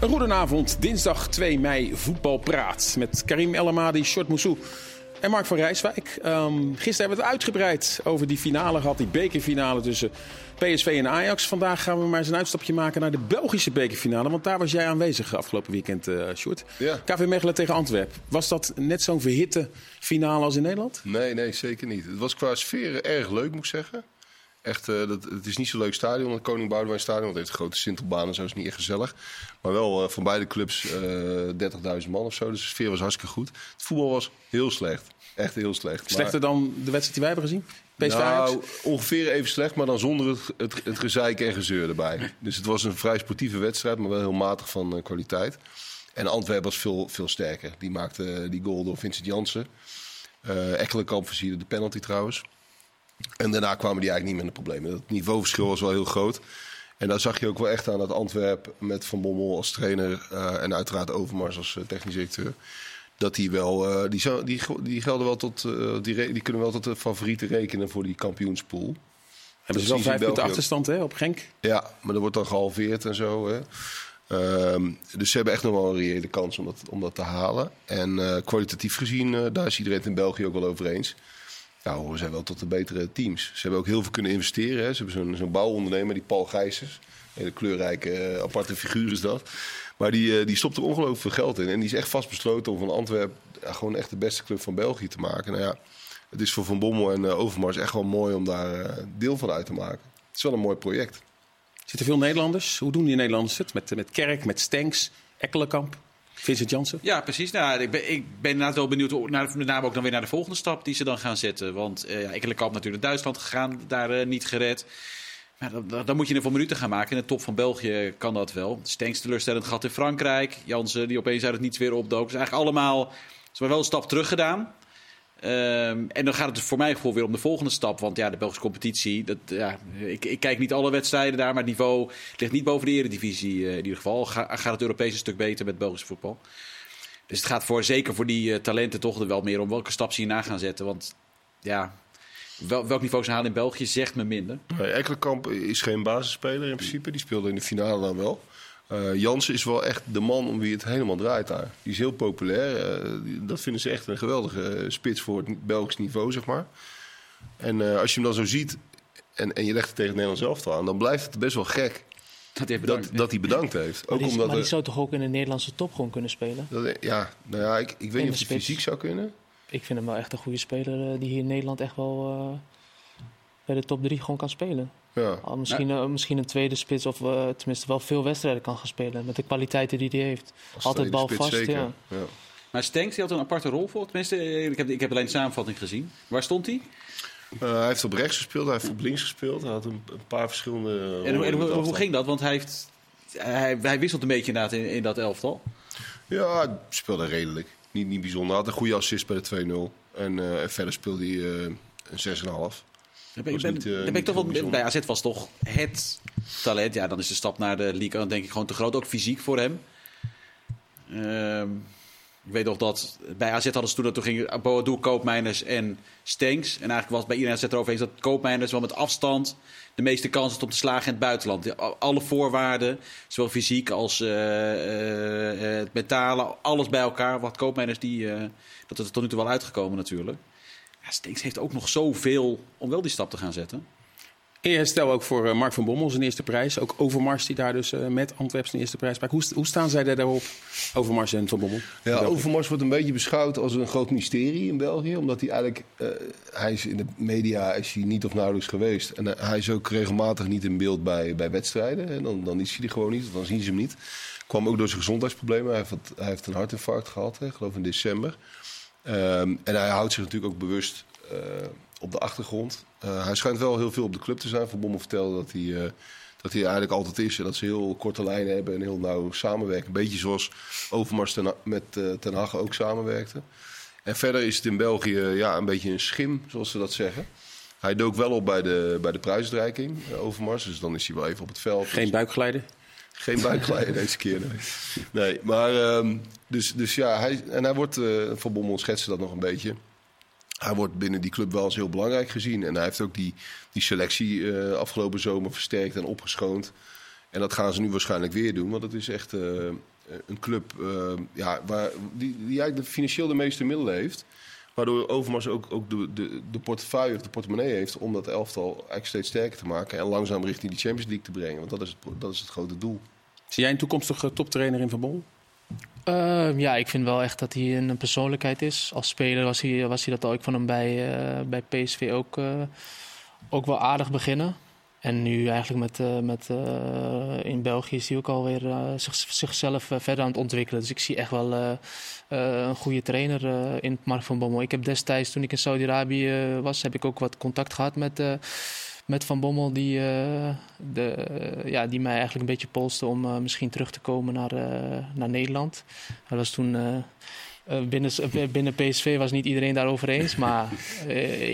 Een goedenavond, dinsdag 2 mei voetbalpraat met Karim El Amadi, Short Moussou en Mark van Rijswijk. Um, gisteren hebben we het uitgebreid over die finale gehad, die bekerfinale tussen PSV en Ajax. Vandaag gaan we maar eens een uitstapje maken naar de Belgische bekerfinale, want daar was jij aanwezig afgelopen weekend, uh, Short. Ja. KV Mechelen tegen Antwerpen. Was dat net zo'n verhitte finale als in Nederland? Nee, nee, zeker niet. Het was qua sfeer erg leuk, moet ik zeggen. Echt, uh, dat, het is niet zo'n leuk stadion, het Koning Boudewijn Stadion. Want het heeft een grote sintelbaan zo is niet echt gezellig. Maar wel uh, van beide clubs uh, 30.000 man of zo. Dus de sfeer was hartstikke goed. Het voetbal was heel slecht. Echt heel slecht. Slechter maar, dan de wedstrijd die wij hebben gezien? PSV nou, ongeveer even slecht, maar dan zonder het, het, het gezeik en gezeur erbij. Dus het was een vrij sportieve wedstrijd, maar wel heel matig van kwaliteit. En Antwerpen was veel, veel sterker. Die maakte die goal door Vincent Jansen. Uh, Ekkelenkamp versierde de penalty trouwens. En daarna kwamen die eigenlijk niet meer in de problemen. Het niveauverschil was wel heel groot. En daar zag je ook wel echt aan dat Antwerp met Van Bommel als trainer uh, en uiteraard Overmars als uh, technisch directeur. Dat die wel, uh, die, die, die gelden wel tot, die, die kunnen wel tot de favorieten rekenen voor die kampioenspool. Hebben ze wel vijf punten achterstand hè, op Genk? Ja, maar dat wordt dan gehalveerd en zo. Hè. Um, dus ze hebben echt nog wel een reële kans om dat, om dat te halen. En kwalitatief gezien, daar is iedereen het in België ook wel over eens. Ja, horen zij wel tot de betere teams. Ze hebben ook heel veel kunnen investeren. Hè. Ze hebben zo'n zo'n bouwondernemer, die Paul Gijsers. Hele kleurrijke, uh, aparte figuur is dat. Maar die, uh, die stopt er ongelooflijk veel geld in. En die is echt vastbesloten om van Antwerpen ja, gewoon echt de beste club van België te maken. Nou ja, het is voor Van Bommel en Overmars echt wel mooi om daar deel van uit te maken. Het is wel een mooi project. Zitten veel Nederlanders? Hoe doen die Nederlanders het? Met, met Kerk, met Stenks, Ekkelenkamp? Vincent Jansen? Ja, precies. Nou, ik, ben, ik ben inderdaad wel benieuwd naar, met name ook dan weer naar de volgende stap die ze dan gaan zetten. Want uh, ja, Ekkelenkamp natuurlijk naar Duitsland gegaan, daar uh, niet gered. Maar dan, moet je er voor minuten gaan maken. In de top van België kan dat wel. Stenks teleurstellend gehad in Frankrijk. Jansen die opeens uit het niets weer opdook. Dus eigenlijk allemaal, ze hebben wel een stap terug gedaan. Um, en dan gaat het voor mijn gevoel weer om de volgende stap. Want ja, de Belgische competitie, dat, ja, ik, ik kijk niet alle wedstrijden daar, maar het niveau ligt niet boven de eredivisie uh, in ieder geval. Ga, gaat het Europees een stuk beter met Belgisch voetbal. Dus het gaat voor, zeker voor die uh, talenten toch er wel meer om welke stap ze hierna gaan zetten. Want ja, wel, welk niveau ze halen in België zegt me minder. Nee, Ekkelenkamp is geen basisspeler in principe. Die speelde in de finale dan wel. Uh, Jansen is wel echt de man om wie het helemaal draait daar. Die is heel populair. Uh, dat vinden ze echt een geweldige uh, spits voor het Belgisch niveau, zeg maar. En als je hem dan zo ziet en, en je legt het tegen het Nederlands elftal aan... dan blijft het best wel gek dat hij bedankt, dat, dat hij bedankt heeft. Maar, ook die, omdat maar die zou toch ook in de Nederlandse top gewoon kunnen spelen? Dat, ja, nou ja, ik, ik weet niet of hij fysiek zou kunnen. Ik vind hem wel echt een goede speler die hier in Nederland echt wel bij de top 3 gewoon kan spelen. Ja. Al misschien, uh, misschien een tweede spits of uh, tenminste wel veel wedstrijden kan gaan spelen. Met de kwaliteiten die hij heeft. Als Altijd bal vast. Zeker. Ja. Ja. Maar Stenks die had een aparte rol voor. Tenminste, ik heb, ik heb alleen de samenvatting gezien. Waar stond hij? Uh, hij heeft op rechts gespeeld, hij heeft op links gespeeld. Hij had een, een paar verschillende. En, en hoe, hoe ging dat? Want hij, heeft, hij, hij wisselt een beetje inderdaad in, in dat elftal. Ja, hij speelde redelijk. Niet, niet bijzonder. Hij had een goede assist bij de 2-0. En uh, verder speelde hij uh, een 6,5. Dan ben, niet, uh, ik toch wel, bij AZ was toch het talent. Ja, dan is de stap naar de league dan denk ik gewoon te groot. Ook fysiek voor hem. Uh, ik weet nog dat bij AZ hadden ze toen dat toen ging Boadu, Koopmeiners en Stenks. En eigenlijk was bij iedereen AZ erover eens dat Koopmeiners wel met afstand de meeste kans had om te slagen in het buitenland. Alle voorwaarden, zowel fysiek als uh, uh, het mentale, alles bij elkaar. Wat Koopmeiners die, dat is er tot nu toe wel uitgekomen natuurlijk. Ja, Stinks heeft ook nog zoveel om wel die stap te gaan zetten. Eerst stel ook voor uh, Mark van Bommel zijn eerste prijs. Ook Overmars die daar dus uh, met Antwerpen zijn eerste prijs pakt. Hoe, hoe staan zij daarop, Overmars en Van Bommel? Ja, Overmars wordt een beetje beschouwd als een groot mysterie in België. Omdat hij eigenlijk, uh, hij is in de media is hij niet of nauwelijks geweest. En hij is ook regelmatig niet in beeld bij, bij wedstrijden. En dan, dan is hij er gewoon niet, dan zien ze hem niet. Kwam ook door zijn gezondheidsproblemen. Hij heeft, hij heeft een hartinfarct gehad, hè, geloof in december. Um, en hij houdt zich natuurlijk ook bewust uh, op de achtergrond. Uh, hij schijnt wel heel veel op de club te zijn. Van Bommel vertelde dat hij, uh, dat hij eigenlijk altijd is. En dat ze heel korte lijnen hebben en heel nauw samenwerken. Een beetje zoals Overmars met Ten Hag ook samenwerkte. En verder is het in België ja, een beetje een schim, zoals ze dat zeggen. Hij dook wel op bij de, bij de prijsreiking, Overmars. Dus dan is hij wel even op het veld. Geen buikglijden? Geen buikglijden deze keer, nee. nee maar um, dus, dus ja, hij, en hij wordt, uh, Van Bommel schetste dat nog een beetje. Hij wordt binnen die club wel als heel belangrijk gezien. En hij heeft ook die, die selectie uh, afgelopen zomer versterkt en opgeschoond. En dat gaan ze nu waarschijnlijk weer doen. Want het is echt uh, een club ja, waar, die, die eigenlijk financieel de meeste middelen heeft. Waardoor Overmars ook, ook de, de, de portefeuille of de portemonnee heeft om dat elftal eigenlijk steeds sterker te maken. En langzaam richting die Champions League te brengen. Want dat is het, dat is het grote doel. Zie jij een toekomstige toptrainer in Van Bommel? Uh, ja, ik vind wel echt dat hij een persoonlijkheid is. Als speler was hij, was hij dat al. Ik van hem bij, uh, bij PSV ook, uh, ook wel aardig beginnen. En nu eigenlijk met, met in België hij ook alweer zich, zichzelf verder aan het ontwikkelen. Dus ik zie echt wel een goede trainer in Mark van Bommel. Ik heb destijds, toen ik in Saudi-Arabië was, heb ik ook wat contact gehad met met Van Bommel, die, de, ja, die mij eigenlijk een beetje polste om misschien terug te komen naar, naar Nederland. Dat was toen. Binnen, binnen PSV was niet iedereen daarover eens. Maar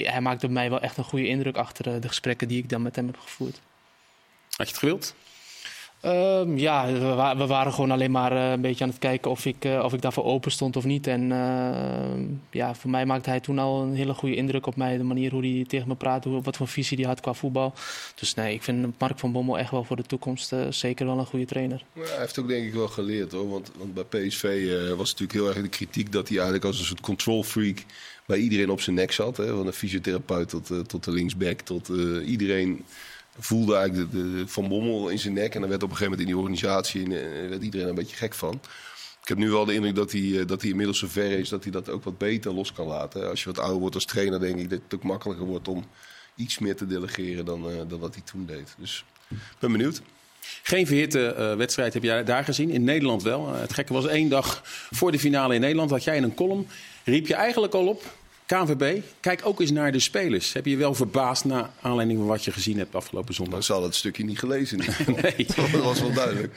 hij maakte op mij wel echt een goede indruk achter de gesprekken die ik dan met hem heb gevoerd. Had je het gewild? Um, ja, we, waren gewoon alleen maar uh, een beetje aan het kijken of ik, uh, of ik daarvoor open stond of niet. En uh, ja, voor mij maakte hij toen al een hele goede indruk op mij. De manier hoe hij tegen me praatte, wat voor visie hij had qua voetbal. Dus nee, ik vind Mark van Bommel echt wel voor de toekomst zeker wel een goede trainer. Ja, hij heeft ook denk ik wel geleerd hoor. Want, want bij PSV was natuurlijk heel erg de kritiek dat hij eigenlijk als een soort control freak bij iedereen op zijn nek zat. Hè? Van de fysiotherapeut tot, tot de linksback tot iedereen voelde eigenlijk de, Van Bommel in zijn nek. En dan werd op een gegeven moment in die organisatie en, werd iedereen een beetje gek van. Ik heb nu wel de indruk dat hij, dat hij inmiddels zover is dat hij dat ook wat beter los kan laten. Als je wat ouder wordt als trainer, denk ik dat het ook makkelijker wordt om iets meer te delegeren dan, uh, dan wat hij toen deed. Dus ben benieuwd. Geen verhitte wedstrijd heb jij daar gezien. In Nederland wel. Het gekke was één dag voor de finale in Nederland. Had jij in een column. Riep je eigenlijk al op. KNVB, kijk ook eens naar de spelers. Heb je je wel verbaasd na aanleiding van wat je gezien hebt afgelopen zondag? Nou, ze hadden het stukje niet gelezen. nee. dat was wel duidelijk.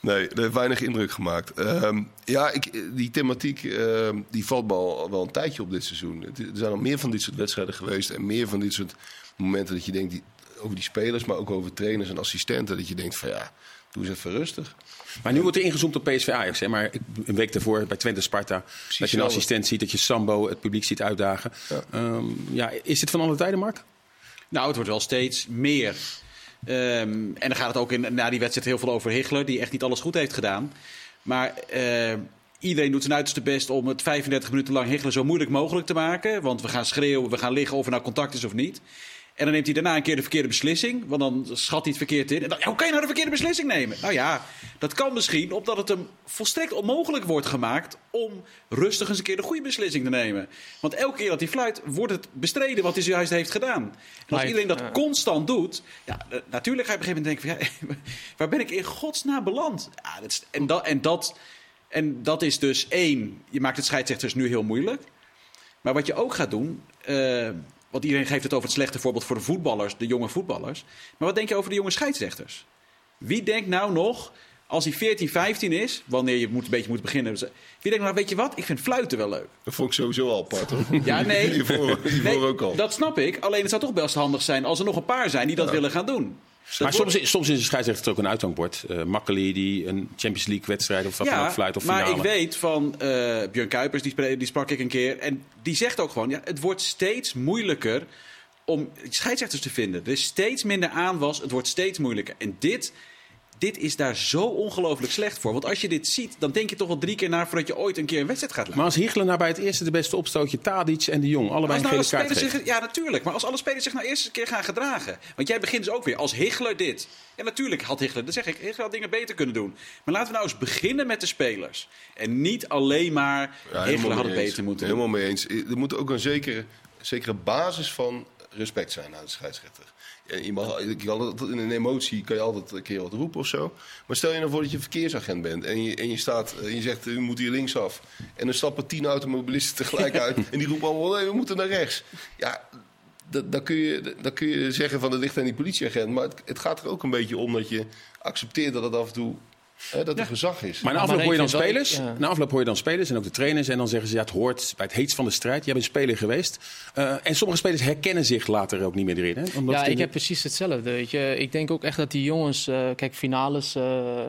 Nee, dat heeft weinig indruk gemaakt. Uh, ja, ik, die thematiek uh, die valt me al wel een tijdje op dit seizoen. Er zijn al meer van dit soort wedstrijden geweest. En meer van dit soort momenten dat je denkt die, over die spelers, maar ook over trainers en assistenten. Dat je denkt van ja, doe eens even rustig. Maar nu wordt er ingezoomd op PSV Ajax. Hè? Maar een week daarvoor bij Twente Sparta. Precies dat je een assistent ziet, dat je Sambo het publiek ziet uitdagen. Ja. Um, ja, is dit van alle tijden, Mark? Nou, het wordt wel steeds meer. Um, en dan gaat het ook in, na die wedstrijd heel veel over Higgler, die echt niet alles goed heeft gedaan. Maar uh, iedereen doet zijn uiterste best om het 35 minuten lang Higgler zo moeilijk mogelijk te maken. Want we gaan schreeuwen, we gaan liggen of er nou contact is of niet. En dan neemt hij daarna een keer de verkeerde beslissing. Want dan schat hij het verkeerd in. En dan, hoe kan je nou de verkeerde beslissing nemen? Nou ja, dat kan misschien omdat het hem volstrekt onmogelijk wordt gemaakt om rustig eens een keer de goede beslissing te nemen. Want elke keer dat hij fluit, wordt het bestreden wat hij zojuist heeft gedaan. En als iedereen dat constant doet, ja, natuurlijk ga je op een gegeven moment denken van, ja, waar ben ik in godsnaam beland? Ja, dat is, en, dat, en, dat, en dat is dus één, je maakt het scheidsrechters nu heel moeilijk. Maar wat je ook gaat doen, uh, want iedereen geeft het over het slechte voorbeeld voor de voetballers, de jonge voetballers. Maar wat denk je over de jonge scheidsrechters? Wie denkt nou nog, als hij 14, 15 is, wanneer je moet, een beetje moet beginnen. Wie denkt nou, weet je wat, ik vind fluiten wel leuk. Dat vond ik sowieso al apart hoor. Ja, nee. hiervoor, hiervoor ook al. Dat snap ik. Alleen het zou toch best handig zijn als er nog een paar zijn die dat ja. willen gaan doen. Maar soms, soms is de scheidsrechter ook een uithangbord. Uh, Makkeli die een Champions League wedstrijd of wat ja, dan ook fluit of finale. Maar ik weet van uh, Björn Kuipers, die, die sprak ik een keer. En die zegt ook gewoon, ja, het wordt steeds moeilijker om scheidsrechters te vinden. Er is steeds minder aanwas, het wordt steeds moeilijker. En dit, dit is daar zo ongelooflijk slecht voor. Want als je dit ziet, dan denk je toch wel drie keer na voordat je ooit een keer een wedstrijd gaat leiden. Maar als Hiegelen nou bij het eerste de beste opstootje, Tadic en de Jong, allebei nou een gele kaart zich, Ja, natuurlijk. Maar als alle spelers zich nou eerst een keer gaan gedragen. Want jij begint dus ook weer als Hiegelen dit. Ja, natuurlijk had Higgler, dat zeg ik, Higgler had dingen beter kunnen doen. Maar laten we nou eens beginnen met de spelers. En niet alleen maar ja, had het beter moeten doen. Helemaal mee eens. Er moet ook een zekere, zekere basis van respect zijn naar de scheidsrechter. Je mag, in een emotie kan je altijd een keer wat roepen of zo. Maar stel je nou voor dat je verkeersagent bent en je, en je, staat, en je zegt u moet hier linksaf. En er stappen tien automobilisten tegelijk uit en die roepen allemaal nee, we moeten naar rechts. Ja, dan kun, je, dan kun je zeggen van het ligt aan die politieagent. Maar het, het gaat er ook een beetje om dat je accepteert dat het af en toe Hè, dat er ja. gezag is. Maar na afloop hoor je dan spelers. Ja. Na afloop hoor je dan spelers en ook de trainers. En dan zeggen ze ja, het hoort bij het heetst van de strijd. Jij bent speler geweest. Uh, en sommige spelers herkennen zich later ook niet meer erin. Hè? Omdat ja, ik heb precies hetzelfde. Weet je. Ik denk ook echt dat die jongens. Uh, kijk, finales. Uh,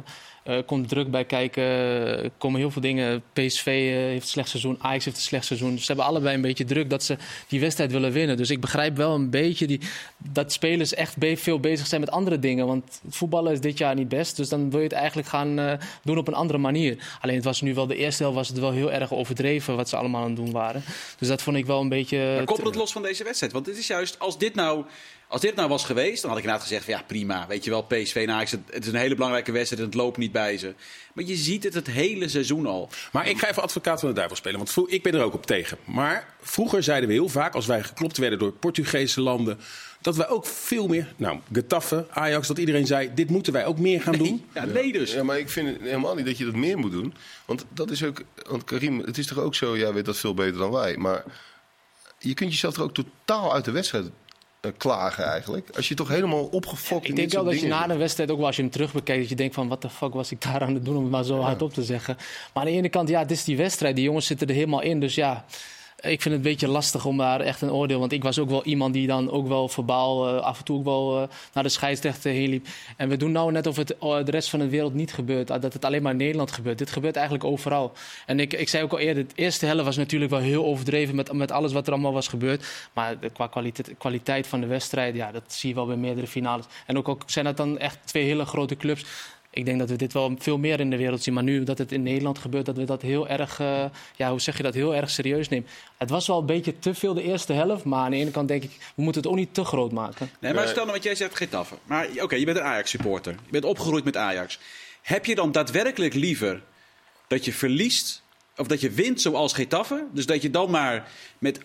Eh, komt druk bij kijken. Er komen heel veel dingen. PSV eh, heeft een slecht seizoen. Ajax heeft een slecht seizoen. Dus ze hebben allebei een beetje druk dat ze die wedstrijd willen winnen. Dus ik begrijp wel een beetje die, dat spelers echt veel bezig zijn met andere dingen. Want voetballen is dit jaar niet best. Dus dan wil je het eigenlijk gaan eh, doen op een andere manier. Alleen het was nu wel de eerste helft was het wel heel erg overdreven wat ze allemaal aan het doen waren. Dus dat vond ik wel een beetje. Maar koppel het los van deze wedstrijd. Want het is juist, als dit nou, als dit nou was geweest, dan had ik inderdaad gezegd van ja, prima. Weet je wel, PSV en Ajax, het, is een hele belangrijke wedstrijd en het loopt niet bij ze. Maar je ziet het het hele seizoen al. Maar ik ga even advocaat van de duivel spelen, want ik ben er ook op tegen. Maar vroeger zeiden we heel vaak, als wij geklopt werden door Portugese landen, dat wij ook veel meer, nou, Getafe, Ajax, dat iedereen zei, dit moeten wij ook meer gaan doen. Ja, nee dus. Ja, maar ik vind helemaal niet dat je dat meer moet doen. Want dat is ook. Want Karim, het is toch ook zo, jij weet dat veel beter dan wij. Maar je kunt jezelf er ook totaal uit de wedstrijd klagen eigenlijk. Als je toch helemaal opgefokt in Ik dit denk wel dat je na een wedstrijd, ook wel als je hem terug bekijkt, dat je denkt van wat de fuck was ik daar aan het doen om het maar zo hard op te zeggen. Maar aan de ene kant, ja, het is die wedstrijd. Die jongens zitten er helemaal in. Dus ja, ik vind het een beetje lastig om daar echt een oordeel. Want ik was ook wel iemand die dan ook wel verbaal eh, af en toe ook wel eh, naar de scheidsrechter heen liep. En we doen nou net of het eh, de rest van de wereld niet gebeurt. ah, Dat het alleen maar in Nederland gebeurt. Dit gebeurt eigenlijk overal. En ik, ik zei ook al eerder, de eerste helft was natuurlijk wel heel overdreven met, met alles wat er allemaal was gebeurd. Maar de, qua kwaliteit, kwaliteit van de wedstrijd, ja, dat zie je wel bij meerdere finales. En ook, ook zijn dat dan echt twee hele grote clubs. Ik denk dat we dit wel veel meer in de wereld zien. Maar nu dat het in Nederland gebeurt, dat we dat heel erg, eh, ja, hoe zeg je dat, heel erg serieus nemen. Het was wel een beetje te veel de eerste helft. Maar aan de ene kant denk ik, we moeten het ook niet te groot maken. Nee, maar stel nou wat jij zegt, Getafe. Maar oké, je bent een Ajax-supporter. Je bent opgegroeid met Ajax. Heb je dan daadwerkelijk liever dat je verliest... of dat je wint zoals Getafe? Dus dat je dan maar met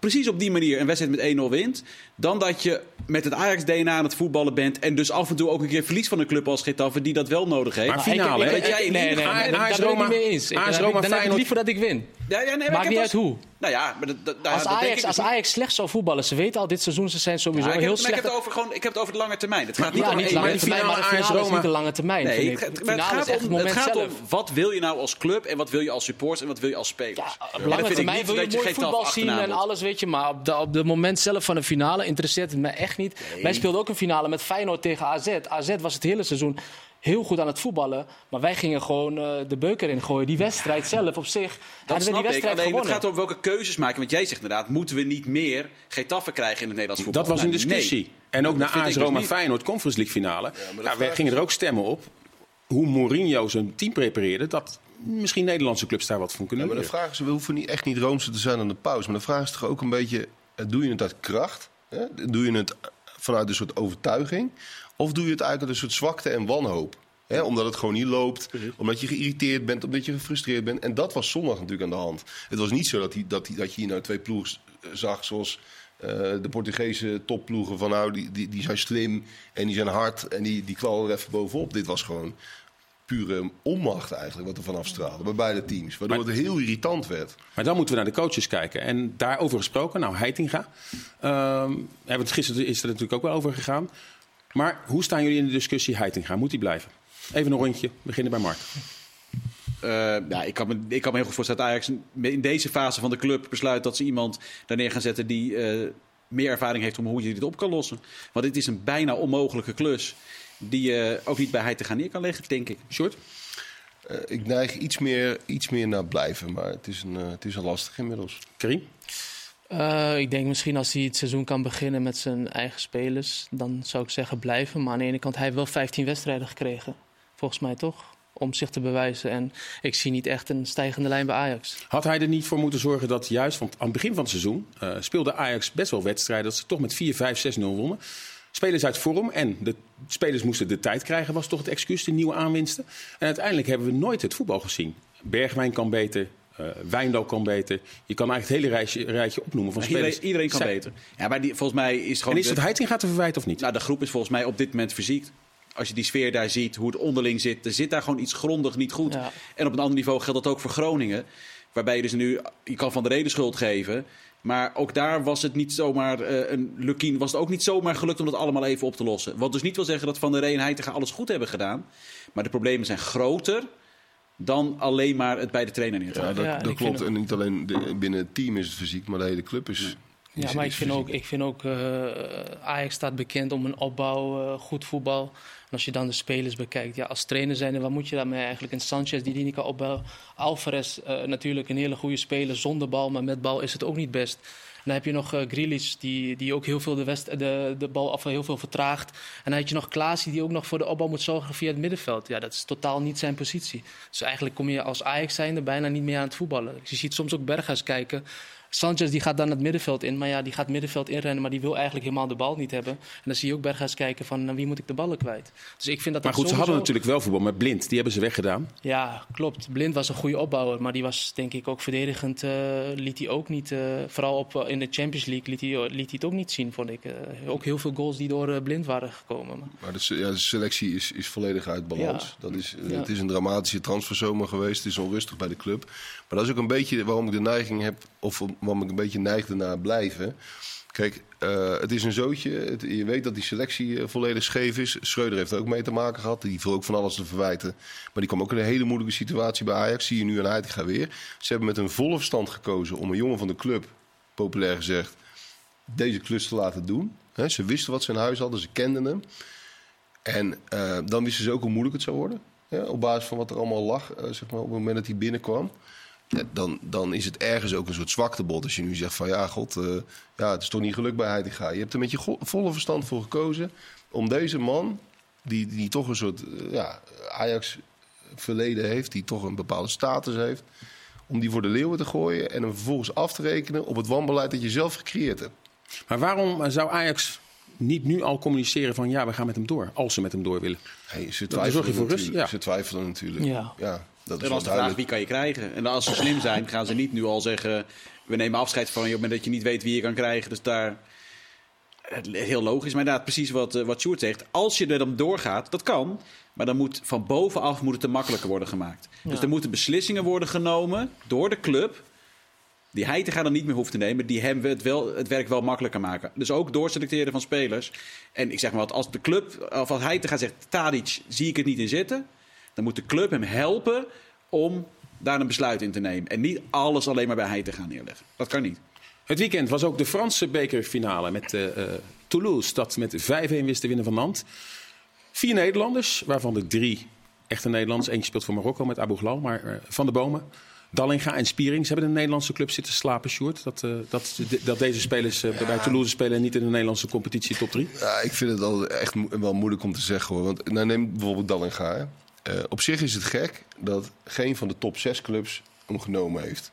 precies op die manier een wedstrijd met 1-0 wint... dan dat je met het Ajax-DNA aan het voetballen bent... en dus af en toe ook een keer verliest van een club als Getafe... die dat wel nodig heeft. Maar finale, hè? nee, nee, nee, daar ben ik Roma- niet mee eens. Dan heb ik- Roma, dan heb ik Feyenoord- liever dat ik win. Ja, ja, nee, Maakt heb niet uit hoe. Nou ja, maar dat, Als dat Ajax, als. Ajax slecht zou voetballen, ze weten al, dit seizoen ze zijn sowieso Ja, heel maar ik, heb slecht. het over gewoon, ik heb het over de lange termijn. Het gaat niet ja, finale maar de finale is Roma- niet de lange termijn. Nee, het, het finale gaat, is het om, het gaat zelf. om wat wil je nou als club en wat wil je als supporter en wat wil je als spelers. Ja, op lange termijn wil je mooi voetbal zien en alles, weet je. Maar op de, op de moment zelf van de finale interesseert het me echt niet. Wij speelden ook een finale met Feyenoord tegen AZ. AZ was het hele seizoen heel goed aan het voetballen. Maar wij gingen gewoon eh, de beuker in gooien. Die wedstrijd zelf op zich, Dat hadden we snap die ik. wedstrijd Alleen het gaat om welke keuzes maken. Want jij zegt inderdaad, moeten we niet meer Getafe krijgen in het Nederlands voetbal? Dat was een Nou, discussie. nee. En ook na ik AS dus Roma niet. Feyenoord Conference League finale. Ja, wij gingen er ook stemmen op hoe Mourinho zijn team prepareerde. Dat misschien Nederlandse clubs daar wat van Ja, kunnen maar de vraag is, we hoeven niet, echt niet roomser te zijn aan de pauze. Maar de vraag is toch ook een beetje, eh, doe je het uit kracht? Hè? Doe je het vanuit een soort overtuiging? Of doe je het eigenlijk uit een soort zwakte en wanhoop? Hè? Omdat het gewoon niet loopt, omdat je geïrriteerd bent, omdat je gefrustreerd bent. En dat was zondag natuurlijk aan de hand. Het was niet zo dat, die, dat, die, dat je hier nou twee ploegen eh, zag zoals eh, de Portugese topploegen. Van nou, die, die, die zijn slim en die zijn hard en die, die knallen er even bovenop. Dit was gewoon pure onmacht eigenlijk wat er vanaf straalde bij beide teams. Waardoor het heel irritant werd. Maar dan moeten we naar de coaches kijken. En daarover gesproken, nou Heitinga. Ehm hebben het gisteren is er natuurlijk ook wel over gegaan. Maar hoe staan jullie in de discussie Heitinga? Moet hij blijven? Even een rondje, beginnen bij Mark. Eh, ja, ik, kan me, ik kan me heel goed voorstellen dat Ajax in deze fase van de club besluit dat ze iemand daar neer gaan zetten die eh, meer ervaring heeft om hoe je dit op kan lossen. Want dit is een bijna onmogelijke klus die je ook niet bij hij te gaan neer kan leggen, denk ik. Short? Eh, ik neig iets meer, iets meer naar blijven, maar het is een, eh, het is een lastig inmiddels. Karim? Eh, ik denk misschien als hij het seizoen kan beginnen met zijn eigen spelers, dan zou ik zeggen blijven. Maar aan de ene kant, hij heeft wel 15 wedstrijden gekregen. Volgens mij toch? Om zich te bewijzen. En ik zie niet echt een stijgende lijn bij Ajax. Had hij er niet voor moeten zorgen dat juist, want aan het begin van het seizoen eh, speelde Ajax best wel wedstrijden dat ze toch met 4, 5, 6, 0 wonnen. Spelers uit vorm en de spelers moesten de tijd krijgen, was toch het excuus, de nieuwe aanwinsten. En uiteindelijk hebben we nooit het voetbal gezien. Bergwijn kan beter, eh Wijndal kan beter. Je kan eigenlijk het hele rijtje, rijtje opnoemen van spelers. Iedereen, iedereen kan Zij- beter. Ja, maar die, volgens mij is gewoon. En is de- het Heitinga te verwijten of niet? Nou, de groep is volgens mij op dit moment verziekt. Als je die sfeer daar ziet, hoe het onderling zit, er zit daar gewoon iets grondig niet goed. Ja. En op een ander niveau geldt dat ook voor Groningen. Waarbij je dus nu, je kan van de reden schuld geven. Maar ook daar was het niet zomaar, eh, een Lukien was het ook niet zomaar gelukt om dat allemaal even op te lossen. Wat dus niet wil zeggen dat Van der Rey en Heitinga alles goed hebben gedaan. Maar de problemen zijn groter dan alleen maar het bij de trainer neer te Ja, leggen. dat, Ja, dat klopt. En niet alleen de- binnen het team is het fysiek, maar de hele club is Ja, maar ik vind ook, ik vind ook eh, Ajax staat bekend om een opbouw, eh, goed voetbal. En als je dan de spelers bekijkt, ja, als trainer zijn, wat moet je daarmee eigenlijk? En Sanchez die die niet kan opbouwen. Alvarez eh, natuurlijk een hele goede speler zonder bal, maar met bal is het ook niet best. En dan heb je nog eh Grealish, die, die ook heel veel de, west, de, de bal af heel veel vertraagt. En dan had je nog Klaasie, die ook nog voor de opbouw moet zorgen via het middenveld. Ja, dat is totaal niet zijn positie. Dus eigenlijk kom je als Ajax zijnde bijna niet meer aan het voetballen. Je ziet soms ook Berghuis kijken. Sanchez die gaat dan het middenveld in, maar ja, die gaat het middenveld inrennen, maar die wil eigenlijk helemaal de bal niet hebben. En dan zie je ook Berghuis kijken van, naar wie moet ik de ballen kwijt? Dus ik vind dat Maar goed, ze hadden natuurlijk wel voetbal met Blind. Die hebben ze weggedaan. Ja, klopt. Blind was een goede opbouwer, maar die was denk ik ook verdedigend. eh, liet hij ook niet, eh, vooral op, eh, in de Champions League, liet hij, liet hij het ook niet zien, vond ik. Eh, ook heel veel goals die door Blind waren gekomen. Maar- Maar de, ja, de selectie is, is volledig uit balans. Ja. Dat is, Ja. Het is een dramatische transferzomer geweest. Het is onrustig bij de club. Maar dat is ook een beetje waarom ik de neiging heb, of waarom ik een beetje neigde naar blijven. Kijk, eh, het is een zootje. Je weet dat die selectie eh, volledig scheef is. Schreuder heeft er ook mee te maken gehad. Die viel ook van alles te verwijten. Maar die kwam ook in een hele moeilijke situatie bij Ajax. Zie je nu aan Heitinga weer. Ze hebben met een volle verstand gekozen om een jongen van de club, populair gezegd, deze klus te laten doen. Ze wisten wat ze in huis hadden, ze kenden hem. En eh, dan wisten ze ook hoe moeilijk het zou worden. Ja, op basis van wat er allemaal lag, zeg maar, op het moment dat hij binnenkwam. Ja, dan, dan is het ergens ook een soort zwaktebod. Als je nu zegt van ja, god, eh, ja, het is toch niet gelukt bij Heitinga. Je hebt er met je volle verstand voor gekozen om deze man, die, die toch een soort eh, ja, Ajax-verleden heeft, die toch een bepaalde status heeft, om die voor de leeuwen te gooien en hem vervolgens af te rekenen op het wanbeleid dat je zelf gecreëerd hebt. Maar waarom zou Ajax niet nu al communiceren van ja, we gaan met hem door. Als ze met hem door willen. Hey, ze Dan zorg je twijfelen voor rust, natuurlijk. ja. Ze twijfelen natuurlijk. Ja. Dat is En als de vraag wie kan je krijgen. En als ze slim zijn, gaan ze niet nu al zeggen... we nemen afscheid van je op het moment dat je niet weet wie je kan krijgen. Dus daar... Heel logisch, maar inderdaad precies wat, eh, wat Sjoerd zegt. Als je er dan doorgaat, dat kan. Maar dan moet van bovenaf moet het te makkelijker worden gemaakt. Dus er moeten beslissingen worden genomen door de club... die hij te gaan dan niet meer hoeft te nemen... die hem het, wel, het werk wel makkelijker maken. Dus ook doorselecteren van spelers. En ik zeg maar wat, als de club, of als hij te gaan zegt... Tadic, zie ik het niet in zitten... dan moet de club hem helpen om daar een besluit in te nemen. En niet alles alleen maar bij hij te gaan neerleggen. Dat kan niet. Het weekend was ook de Franse bekerfinale met eh, eh, Toulouse. Dat met 5-1 wist te winnen van Nantes. Vier Nederlanders, waarvan de drie echte Nederlands. Eentje speelt voor Marokko met Abu Ghlal, maar eh, Van de Bomen. Dallinga en Spiering. Ze hebben in de Nederlandse club zitten slapen, Sjoerd. Dat, eh, dat, dat deze spelers bij Toulouse spelen en niet in de Nederlandse competitie top 3. Ja, ik vind het al echt mo- wel moeilijk om te zeggen hoor. Want nou, neem bijvoorbeeld Dallinga. Hè. Eh, op zich is het gek dat geen van de top 6 clubs hem genomen heeft.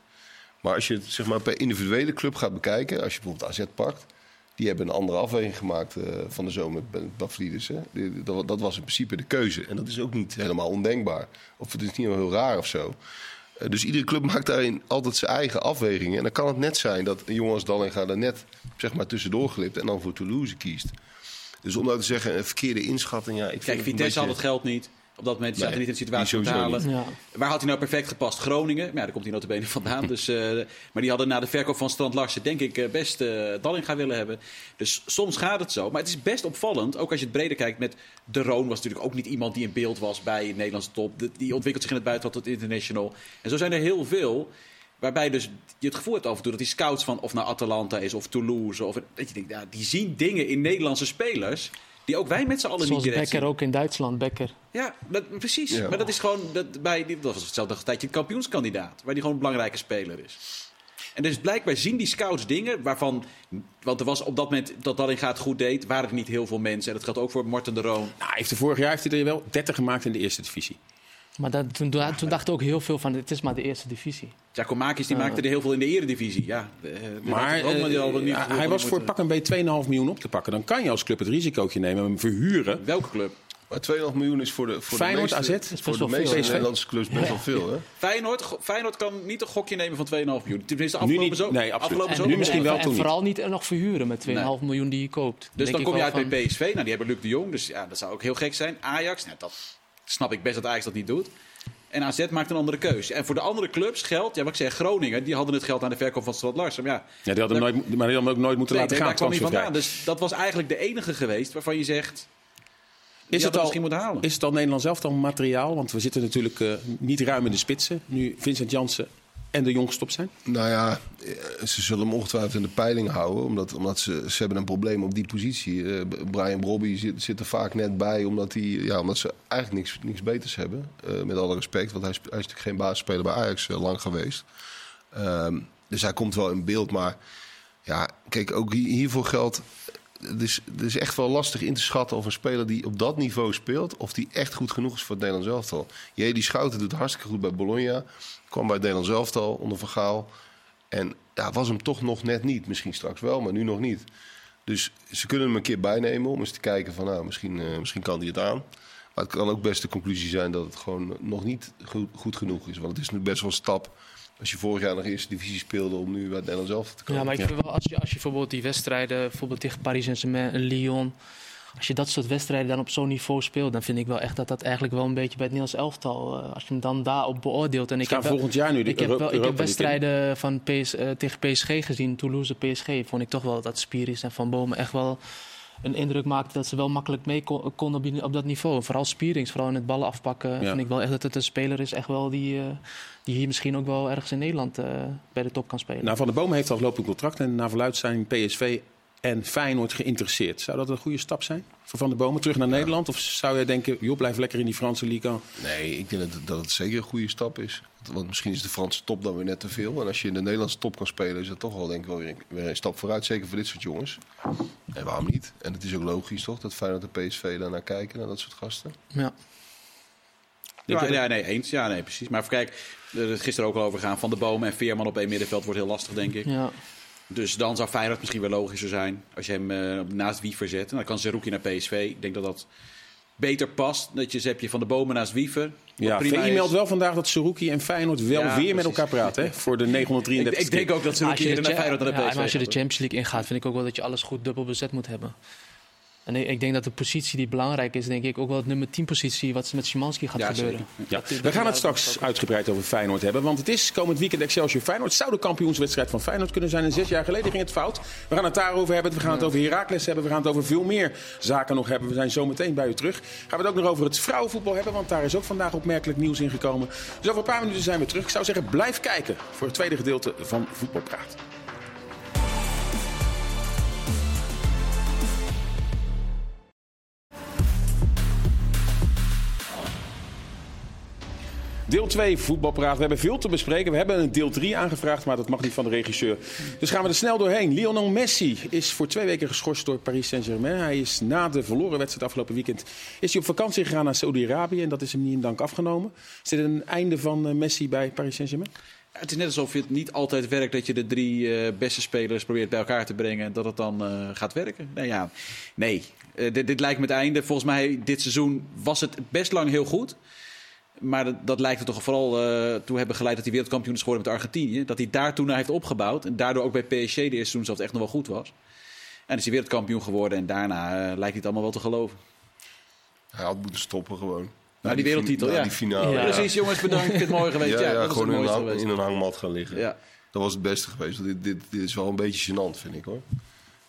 Maar als je het zeg maar, per individuele club gaat bekijken, als je bijvoorbeeld AZ pakt, die hebben een andere afweging gemaakt eh, van de zomer met. Hè. Die- Dat, dat was in principe de keuze. En dat is ook niet helemaal ondenkbaar. Of het is niet heel raar of zo. Eh, Dus iedere club maakt daarin altijd zijn eigen afwegingen. En dan kan het net zijn dat een jongen als Dallinga er net zeg maar, tussendoor glipt en dan voor Toulouse kiest. Dus om nou te zeggen, een verkeerde inschatting. Ja, ik Kijk, Vitesse had het geld niet. Op dat moment zaten Nee, niet in de situatie om te halen. Ja. Waar had hij nou perfect gepast? Groningen. Maar ja, daar komt hij notabene vandaan. Dus, eh, maar die hadden na de verkoop van Strand Larsen denk ik eh, best eh Dallinga willen hebben. Dus soms gaat het zo. Maar het is best opvallend, ook als je het breder kijkt met De Roon was natuurlijk ook niet iemand die in beeld was bij het Nederlandse top. De- die ontwikkelt zich in het buitenland tot international. En zo zijn er heel veel Waarbij dus je het gevoel hebt af en toe dat die scouts van of naar Atalanta is of Toulouse. Of, dat je denkt, ja, die zien dingen in Nederlandse spelers die ook wij met z'n allen niet Zoals direct Becker zien. ook in Duitsland. Becker. Ja, dat, precies. Ja. Maar dat is gewoon, dat, bij, die- dat was hetzelfde tijdje een kampioenskandidaat. Waar die gewoon een belangrijke speler is. En dus blijkbaar zien die scouts dingen waarvan... Want er was op dat moment dat Dallinga het goed deed... waren er niet heel veel mensen. En dat geldt ook voor Morten de Roon. Nou, hij heeft er vorig jaar heeft hij er wel 30 gemaakt in de eerste divisie. Maar dat, toen, toen dachten ook heel veel van, het is maar de eerste divisie. Giacomakis die maakte er heel veel in de eredivisie. Ja, eh, Maar eh, hij was voor pak een beetje 2,5 miljoen op te pakken. Dan kan je als club het risicootje nemen en hem verhuren. Welke club? Maar 2,5 miljoen is voor de, voor Feyenoord, de meeste, AZ? voor de wel veel, meeste? Nederlandse clubs best wel veel. Hè? Feyenoord, Feyenoord kan niet een gokje nemen van 2,5 miljoen. Tenminste, Nu afgelopen niet. zo. Nee, afgelopen En zomer nu misschien wel, en, toen niet. vooral niet nog verhuren met 2,5 Nee. miljoen die je koopt. Dus dan kom je uit van- bij PSV. Nou, die hebben Luc de Jong. Dus ja, dat zou ook heel gek zijn. Ajax, nou, dat snap ik best dat Ajax dat niet doet. En AZ maakt een andere keuze. En voor de andere clubs geldt, ja, wat ik zeg, Groningen, die hadden het geld aan de verkoop van Strand Larsen. Maar ja, Ja, die hadden hem nooit, maar die hadden hem ook nooit moeten nee, laten nee, gaan. daar kwam transfervrij. vandaan. Dus dat was eigenlijk de enige geweest waarvan je zegt, Is het, al, misschien moeten halen. is het al Nederlands elftal materiaal? Want we zitten natuurlijk eh, niet ruim in de spitsen. Nu Vincent Jansen en de Jong gestopt zijn? Nou ja, eh, ze zullen hem ongetwijfeld in de peiling houden. Omdat, omdat ze, ze hebben een probleem op die positie. Uh, Brian Brobby zit, zit, er vaak net bij. Omdat, die, ja, omdat ze eigenlijk niks, niks beters hebben. Uh, met alle respect. Want hij, is, natuurlijk geen basisspeler bij Ajax lang geweest. Um, dus hij komt wel in beeld. Maar ja, kijk, ook hiervoor geldt het is, het is echt wel lastig in te schatten of een speler die op dat niveau speelt, of die echt goed genoeg is voor het Nederlands elftal. Jee, die Schouten doet hartstikke goed bij Bologna. Kwam bij het Nederlands elftal onder Vergaal. En ja, was hem toch nog net niet. Misschien straks wel, maar nu nog niet. Dus ze kunnen hem een keer bijnemen om eens te kijken van nou, misschien, uh, misschien kan hij het aan. Maar het kan ook best de conclusie zijn dat het gewoon nog niet goed, goed genoeg is. Want het is nu best wel een stap als je vorig jaar nog eerste divisie speelde om nu bij het Nederlands zelf te komen. Ja, maar ik vind wel, als je, als je bijvoorbeeld die wedstrijden, bijvoorbeeld tegen Paris Saint-Germain en Lyon, als je dat soort wedstrijden dan op zo'n niveau speelt, dan vind ik wel echt dat dat eigenlijk wel een beetje bij het Nederlands elftal, uh, als je hem dan daarop beoordeelt. En ik heb volgend jaar nu de ik heb, wel, ik heb wedstrijden van PS, uh, tegen PSG gezien, Toulouse, PSG, vond ik toch wel dat Spiris en Van Bomen echt wel een indruk maakte dat ze wel makkelijk mee konden op, dat niveau. Vooral Spierings, vooral in het ballen afpakken, vind ik wel echt dat het een speler is echt wel die, uh, die hier misschien ook wel ergens in Nederland uh, bij de top kan spelen. Nou, Van der Boom heeft al lopend contract en naar verluid zijn PSV en Feyenoord geïnteresseerd. Zou dat een goede stap zijn voor Van der Bomen terug naar Nederland? Of zou je denken, joh, blijf lekker in die Franse liga? Nee, ik denk dat, dat het zeker een goede stap is. Want misschien is de Franse top dan weer net te veel. En als je in de Nederlandse top kan spelen, is dat toch wel denk ik wel weer, weer een stap vooruit. Zeker voor dit soort jongens. En waarom niet? En het is ook logisch toch, dat Feyenoord en PSV daar naar kijken, naar dat soort gasten. Ja. Ja, ja, nee, eens. Ja, nee, precies. Maar kijk, er is gisteren ook al over gaan. Van de Bomen en Veerman op één middenveld wordt heel lastig, denk ik. Ja. Dus dan zou Feyenoord misschien wel logischer zijn als je hem uh, naast Wiever zet. En dan kan Zerouki naar PSV. Ik denk dat dat beter past. Dat je heb je van de bomen naast Wiever. Ja, VI meldt wel vandaag dat Zerouki en Feyenoord wel ja, weer met elkaar praten. Hè, voor de 933 ik, ik denk ook dat Zerouki naar Feyenoord naar de PSV ja, en als je de Champions League ingaat, vind ik ook wel dat je alles goed dubbel bezet moet hebben. En ik denk dat de positie die belangrijk is, denk ik ook wel het nummer 10 positie, wat met Szymanski gaat gebeuren. Ja. We gaan het straks uitgebreid over Feyenoord hebben, want het is komend weekend Excelsior Feyenoord. Zou de kampioenswedstrijd van Feyenoord kunnen zijn en zes jaar geleden ging het fout. We gaan het daarover hebben, we gaan het over Heracles hebben, we gaan het over veel meer zaken nog hebben. We zijn zo meteen bij u terug. Gaan we het ook nog over het vrouwenvoetbal hebben, want daar is ook vandaag opmerkelijk nieuws in gekomen. Dus over een paar minuten zijn we terug. Ik zou zeggen, blijf kijken voor het tweede gedeelte van Voetbalpraat. Deel 2 voetbalpraat. We hebben veel te bespreken. We hebben een deel 3 aangevraagd, maar dat mag niet van de regisseur. Dus gaan we er snel doorheen. Lionel Messi is voor twee weken geschorst door Paris Saint-Germain. Hij is na de verloren wedstrijd afgelopen weekend is hij op vakantie gegaan naar Saudi-Arabië. En dat is hem niet in dank afgenomen. Is dit een einde van eh, Messi bij Paris Saint-Germain? Het is net alsof het niet altijd werkt dat je de drie uh, beste spelers probeert bij elkaar te brengen. Dat het dan uh, gaat werken. Nee, ja, nee. Dit, dit, lijkt me het einde. Volgens mij dit seizoen was het best lang heel goed. Maar dat, dat, lijkt er toch vooral uh, toe hebben geleid dat hij wereldkampioen is geworden met Argentinië. Dat hij daar toen naar heeft opgebouwd. En daardoor ook bij PSG de eerste seizoen zelfs echt nog wel goed was. En is hij wereldkampioen geworden. En daarna uh, lijkt hij het allemaal wel te geloven. Hij had moeten stoppen gewoon. Nou, die wereldtitel, ja. die finale. Ja. Precies, jongens, bedankt. Ik vind het mooi geweest. Ja, ja, ja dat gewoon is in, het een, geweest. in een hangmat gaan liggen. Ja. Dat was het beste geweest. Dit, dit, dit is wel een beetje gênant, vind ik hoor.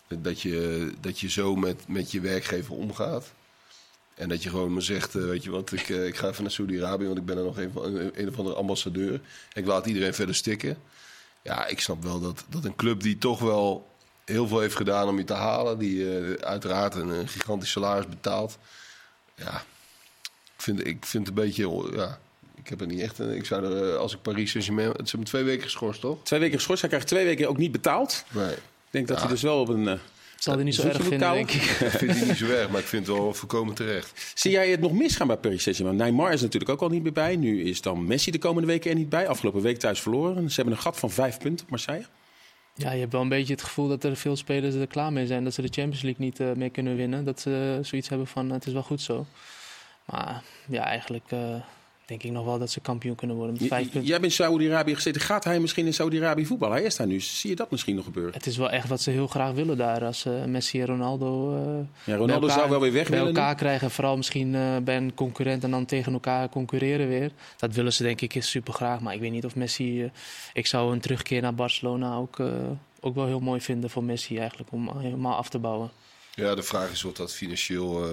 Dat je, dat je zo met, met je werkgever omgaat. En dat je gewoon me zegt, uh, weet je wat, ik, uh, ik ga even naar Saudi-Arabië, want ik ben er nog een, een, een of andere ambassadeur. Ik laat iedereen verder stikken. Ja, ik snap wel dat, dat een club die toch wel heel veel heeft gedaan om je te halen, die uh, uiteraard een, een, gigantisch salaris betaalt. Ja, ik vind, ik vind het een beetje, ja, ik heb er niet echt, ik zou er, als ik Paris Saint-Germain, het is hem twee weken geschorst, toch? Twee weken geschorst, hij krijgt twee weken ook niet betaald. Nee. Ik denk dat ja. hij dus wel op een... zal hij niet zo erg vinden, denk ik. Ik vind hij niet zo erg, maar ik vind het wel voorkomen terecht. Zie jij het nog misgaan bij Paris Saint-Germain? Neymar is natuurlijk ook al niet meer bij. Nu is dan Messi de komende weken er niet bij. Afgelopen week thuis verloren. Ze hebben een gat van vijf punten op Marseille. Ja, je hebt wel een beetje het gevoel dat er veel spelers er klaar mee zijn. Dat ze de Champions League niet uh, meer kunnen winnen. Dat ze zoiets hebben van, uh, het is wel goed zo. Maar ja, eigenlijk... Uh, denk ik nog wel dat ze kampioen kunnen worden. Met vijf punten. Jij bent in Saudi-Arabië gezeten. Gaat hij misschien in Saudi-Arabië voetballen? Hij is daar nu. Zie je dat misschien nog gebeuren? Het is wel echt wat ze heel graag willen daar. Als uh, Messi en Ronaldo, uh, ja, Ronaldo elkaar, zou wel weer weg bij willen elkaar nu. krijgen. Vooral misschien uh, bij een concurrent en dan tegen elkaar concurreren weer. Dat willen ze denk ik super graag. Maar ik weet niet of Messi... ik zou een terugkeer naar Barcelona ook, ook wel heel mooi vinden voor Messi eigenlijk. Om helemaal af te bouwen. Ja, de vraag is of dat financieel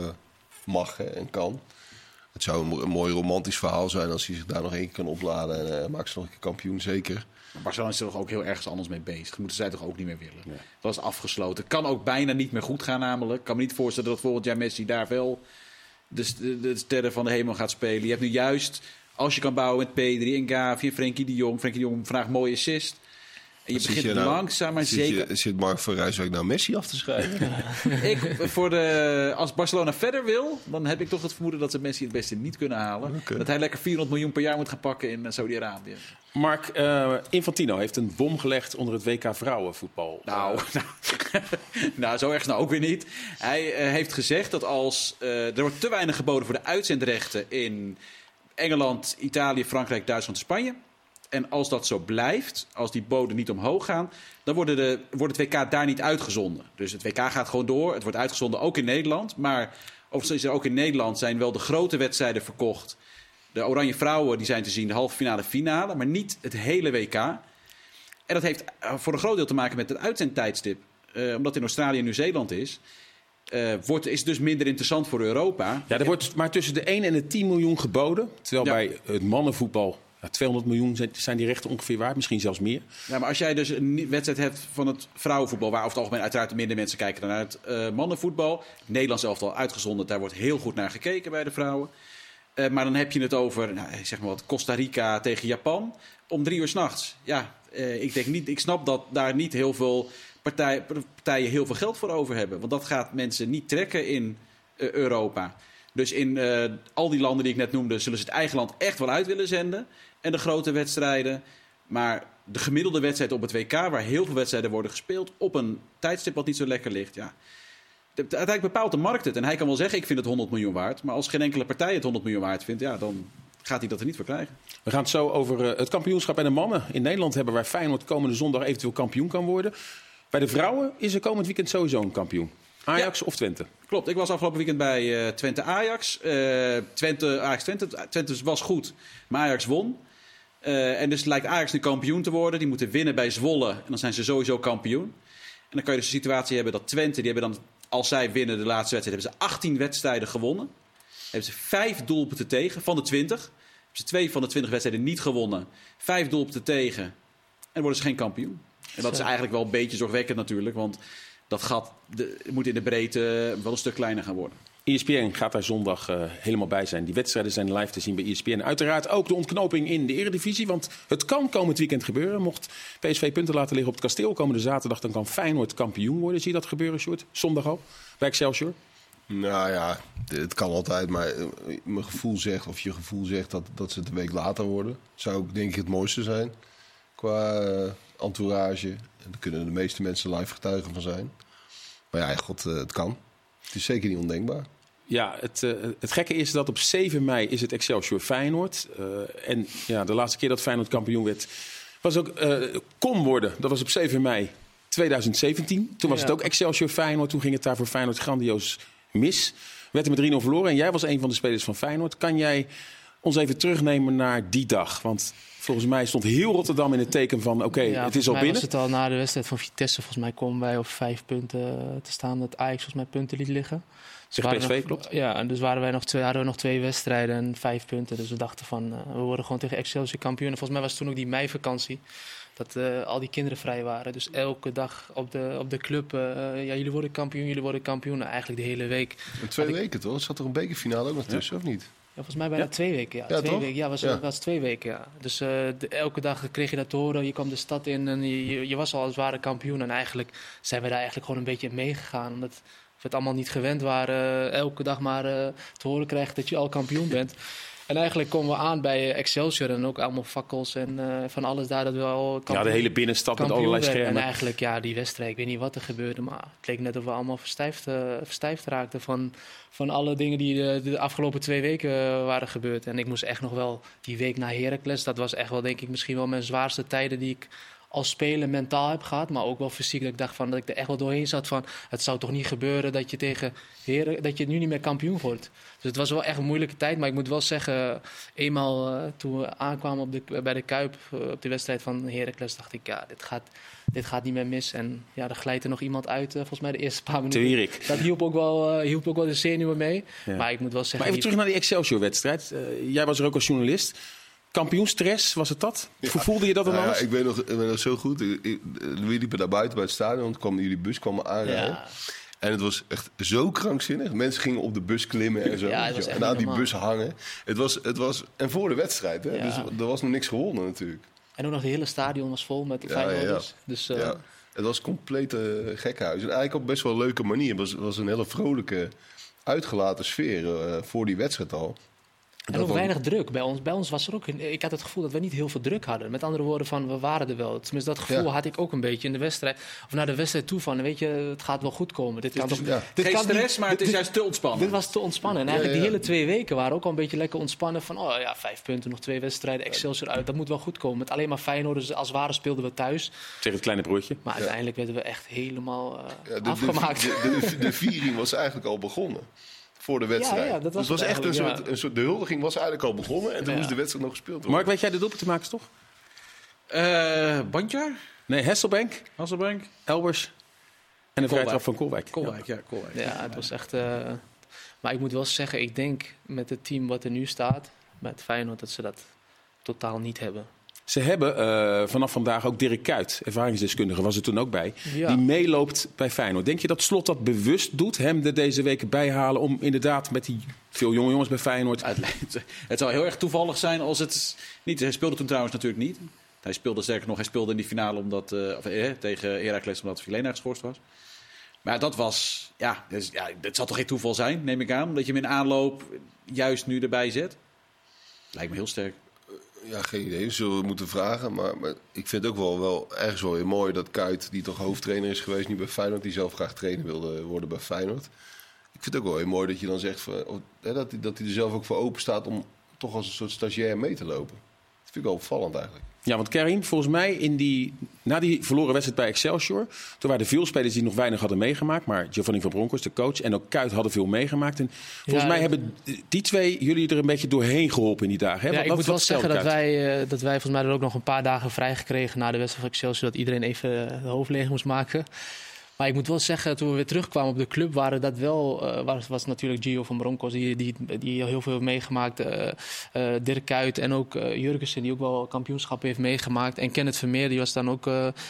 mag hè, en kan. Het zou een, mo- een mooi romantisch verhaal zijn als hij zich daar nog één keer kan opladen. En eh, maakt ze nog een keer kampioen, zeker. Maar Barcelona is er toch ook heel ergens anders mee bezig. Dat moeten zij toch ook niet meer willen. Dat is afgesloten. Kan ook bijna niet meer goed gaan namelijk. Ik kan me niet voorstellen dat volgend jaar Messi daar wel de, de sterren van de hemel gaat spelen. Je hebt nu juist, als je kan bouwen met Pedri en Gavi en Frenkie de Jong. Frenkie de Jong vandaag mooie assist. En je Zit begint nou- langzaam maar zit zeker. Je, zit Mark van Rijswijk nou Messi af te schrijven? Ik, voor de, als Barcelona verder wil, dan heb ik toch het vermoeden dat ze Messi het beste niet kunnen halen. Dat hij lekker 400 miljoen per jaar moet gaan pakken in eh, Saudi-Arabië. Mark eh, Infantino heeft een bom gelegd onder het WK vrouwenvoetbal. Nou, nou, nou, zo erg nou ook weer niet. Hij eh, heeft gezegd dat als eh, er wordt te weinig geboden voor de uitzendrechten in Engeland, Italië, Frankrijk, Duitsland, Spanje. En als dat zo blijft, als die boden niet omhoog gaan, dan worden de, wordt het WK daar niet uitgezonden. Dus het WK gaat gewoon door. Het wordt uitgezonden ook in Nederland. Maar overigens is er ook in Nederland zijn wel de grote wedstrijden verkocht. De Oranje Vrouwen die zijn te zien, de halve finale, finale, maar niet het hele WK. En dat heeft eh, voor een groot deel te maken met het uitzendtijdstip. Eh, omdat het in Australië en Nieuw-Zeeland is, eh, wordt, is het dus minder interessant voor Europa. Ja, er wordt maar tussen de 1 en de 10 miljoen geboden. Terwijl Ja. bij het mannenvoetbal ja, 200 miljoen zijn, die rechten ongeveer waard. Misschien zelfs meer. Ja, maar als jij dus een wedstrijd hebt van het vrouwenvoetbal, waar over het algemeen uiteraard minder mensen kijken dan naar het eh, mannenvoetbal. Nederlands elftal uitgezonden, daar wordt heel goed naar gekeken bij de vrouwen. Eh, maar dan heb je het over, nou, zeg maar wat, Costa Rica tegen Japan om drie uur s'nachts. Ja, eh, ik, denk niet, ik snap dat daar niet heel veel partij, partijen heel veel geld voor over hebben. Want dat gaat mensen niet trekken in eh, Europa. Dus in eh, al die landen die ik net noemde, zullen ze het eigen land echt wel uit willen zenden. En de grote wedstrijden. Maar de gemiddelde wedstrijd op het WK, waar heel veel wedstrijden worden gespeeld, op een tijdstip wat niet zo lekker ligt. Ja. De- de- Uiteindelijk bepaalt de markt het. En hij kan wel zeggen, ik vind het 100 miljoen waard. Maar als geen enkele partij het 100 miljoen waard vindt, ja, dan gaat hij dat er niet voor krijgen. We gaan het zo over eh, het kampioenschap bij de mannen. In Nederland hebben waar Feyenoord komende zondag eventueel kampioen kan worden. Bij de vrouwen is er komend weekend sowieso een kampioen. Ajax of Twente? Klopt, ik was afgelopen weekend bij eh, Twente Ajax. Eh, Twente, Ajax Twente. Twente was goed, maar Ajax won. Eh, en dus lijkt Ajax nu kampioen te worden. Die moeten winnen bij Zwolle en dan zijn ze sowieso kampioen. En dan kan je dus de situatie hebben dat Twente, die hebben dan, als zij winnen de laatste wedstrijd, hebben ze 18 wedstrijden gewonnen. Hebben ze vijf doelpunten tegen van de 20. Hebben ze twee van de 20 wedstrijden niet gewonnen. Vijf doelpunten tegen. En worden ze geen kampioen. En dat is eigenlijk wel een beetje zorgwekkend natuurlijk. Want dat gat de, moet in de breedte wel een stuk kleiner gaan worden. ESPN gaat daar zondag eh, helemaal bij zijn. Die wedstrijden zijn live te zien bij ESPN. Uiteraard ook de ontknoping in de Eredivisie. Want het kan komend weekend gebeuren. Mocht PSV punten laten liggen op het kasteel komende zaterdag... dan kan Feyenoord kampioen worden. Zie je dat gebeuren, Sjoerd? Zondag al? Bij Excelsior? Nou ja, het kan altijd, maar eh, mijn gevoel zegt, of je gevoel zegt dat, dat ze het een week later worden. Zou ook denk ik het mooiste zijn qua eh, entourage. En daar kunnen de meeste mensen live getuigen van zijn. Maar ja, god, het kan. Het is zeker niet ondenkbaar. Ja, het, eh, het gekke is dat op 7 mei is het Excelsior Feyenoord. Eh, en ja, de laatste keer dat Feyenoord kampioen werd, was ook eh kon worden. Dat was op 7 mei 2017. Toen was Ja. het ook Excelsior Feyenoord. Toen ging het daar voor Feyenoord grandioos mis. Werd er met 3-0 verloren. En jij was een van de spelers van Feyenoord. Kan jij ons even terugnemen naar die dag? Want volgens mij stond heel Rotterdam in het teken van... oké, Ja, het is al mij binnen. was het al na de wedstrijd van Vitesse. Volgens mij komen wij op vijf punten te staan. Dat Ajax volgens mij punten liet liggen. Dus Tegen waren PSV, nog- klopt. Ja, en dus waren wij nog twee, hadden we nog twee wedstrijden en vijf punten. Dus we dachten van, eh, we worden gewoon tegen Excelsior kampioen. En volgens mij was het toen ook die meivakantie. Dat eh, al die kinderen vrij waren. Dus elke dag op de, op de club. eh, ja, jullie worden kampioen, jullie worden kampioen. Nou, eigenlijk de hele week. In twee ik- weken toch? Zat er een bekerfinale ook nog tussen, of niet? Ja, volgens mij bijna twee weken. Ja, twee toch? weken. Ja, was, was twee weken. Ja. Dus eh, de- elke dag kreeg je dat te horen. Je kwam de stad in en je, je, je was al als ware kampioen. En eigenlijk zijn we daar eigenlijk gewoon een beetje in meegegaan. Omdat we het allemaal niet gewend waren. eh, elke dag maar eh, te horen krijgen dat je al kampioen bent. En eigenlijk komen we aan bij eh, Excelsior en ook allemaal fakkels en eh, van alles daar dat we al Ja, de hele binnenstad met allerlei werden. En schermen. eigenlijk, ja, die wedstrijd, ik weet niet wat er gebeurde, maar het leek net of we allemaal verstijfd, verstijfd raakten van, van alle dingen die de, de afgelopen twee weken waren gebeurd. En ik moest echt nog wel die week naar Heracles, dat was echt wel, denk ik, misschien wel mijn zwaarste tijden die ik als speler mentaal heb gehad, maar ook wel fysiek. Dat ik dacht van, dat ik er echt wel doorheen zat van... het zou toch niet gebeuren dat je tegen heren, dat je nu niet meer kampioen wordt. Dus het was wel echt een moeilijke tijd. Maar ik moet wel zeggen, eenmaal uh, toen we aankwamen op de, bij de Kuip... Uh, op de wedstrijd van Heracles, dacht ik, ja, dit gaat, dit gaat niet meer mis. En ja, er glijdt er nog iemand uit, uh, volgens mij de eerste paar minuten. Tweerik. Dat hielp ook wel, hielp ook wel de zenuwen mee. Ja. Maar ik moet wel zeggen... Maar even terug naar die Excelsior-wedstrijd. jij was er ook als journalist... Kampioenstress, was het dat? Ja. Voelde je dat dan nou alles? Ja, ik weet nog, ik weet nog zo goed. Ik, ik, we liepen daar buiten bij het stadion. Toen kwam jullie bus kwam aanrijden. Ja. En het was echt zo krankzinnig. Mensen gingen op de bus klimmen en zo. Ja, en aan die bus hangen. Het was, het was, en voor de wedstrijd. Hè? Dus er was nog niks gewonnen natuurlijk. En ook nog het hele stadion was vol met de Feyenoorders. Dus, uh... ja. Het was compleet uh, gekhuis. En eigenlijk op best wel een leuke manier. Het was, was een hele vrolijke, uitgelaten sfeer uh, voor die wedstrijd al. En ook weinig druk. Bij ons, bij ons was er ook. Ik had het gevoel dat we niet heel veel druk hadden. Met andere woorden, van we waren er wel. Tenminste, dat gevoel had ik ook een beetje in de wedstrijd. Of naar de wedstrijd toe van, weet je, het gaat wel goed komen. Dit kan dus, toch, ja. dit Geen kan stress, niet, maar het is dit, juist te ontspannen. Dit was te ontspannen. En eigenlijk die hele twee weken waren ook al een beetje lekker ontspannen. Van, oh ja, vijf punten, nog twee wedstrijden, Excelsior uit. Dat moet wel goed komen. Met alleen maar Feyenoord, dus als het ware speelden we thuis. Zeg het kleine broertje. Maar uiteindelijk werden we echt helemaal uh, de, afgemaakt. De, de, de viering was eigenlijk al begonnen voor de wedstrijd. Ja, ja, dat was dus het was echt een soort, een soort... De huldiging was eigenlijk al begonnen en toen moest de wedstrijd nog gespeeld worden. Mark, weet jij de doelpunt te maken, toch? Uh, Bandjar? Nee, Hesselbank. Hasselbank. Elbers. En de vrije trap van Kolwijk. Kolwijk, ja. Kolwijk. Ja, het was echt... Uh, maar ik moet wel zeggen, ik denk met het team wat er nu staat... met Feyenoord, dat ze dat totaal niet hebben. Ze hebben uh, vanaf vandaag ook Dirk Kuyt, ervaringsdeskundige, was er toen ook bij, ja. die meeloopt bij Feyenoord. Denk je dat Slot dat bewust doet, hem er deze weken bijhalen om inderdaad met die veel jonge jongens bij Feyenoord... Het zou heel erg toevallig zijn als het niet... Hij speelde toen trouwens natuurlijk niet. Hij speelde sterker nog, hij speelde in die finale omdat, uh, of, eh, tegen Heracles omdat Vilena geschorst was. Maar dat was, ja, dus, ja, het zal toch geen toeval zijn, neem ik aan, dat je hem in aanloop juist nu erbij zet. Lijkt me heel sterk. Ja, geen idee. Zullen we moeten vragen. Maar, maar, ik vind het ook wel, wel ergens wel weer mooi dat Kuit, die toch hoofdtrainer is geweest nu bij Feyenoord, die zelf graag trainer wilde worden bij Feyenoord. Ik vind het ook wel heel mooi dat je dan zegt oh, dat, hij, dat hij er zelf ook voor open staat om toch als een soort stagiair mee te lopen. Dat vind ik wel opvallend eigenlijk. Ja, want Karim, volgens mij in die, na die verloren wedstrijd bij Excelsior... toen waren er veel spelers die nog weinig hadden meegemaakt. Maar Giovanni van Bronckhorst, de coach, en ook Kuit hadden veel meegemaakt. En volgens ja, mij hebben die twee jullie er een beetje doorheen geholpen in die dagen. Hè? Ja, wat, ik wat, moet wel zeggen dat wij, uh, dat wij volgens mij er ook nog een paar dagen vrijgekregen... na de wedstrijd van Excelsior, dat iedereen even de hoofd leeg moest maken... Maar ik moet wel zeggen, toen we weer terugkwamen op de club, waren dat wel. Uh, was, was natuurlijk Gio van Broncos, die, die, die heel veel heeft meegemaakt. Uh, uh, Dirk Kuyt en ook Jurgensen, die ook wel kampioenschappen heeft meegemaakt. En Kenneth Vermeer, die was dan ook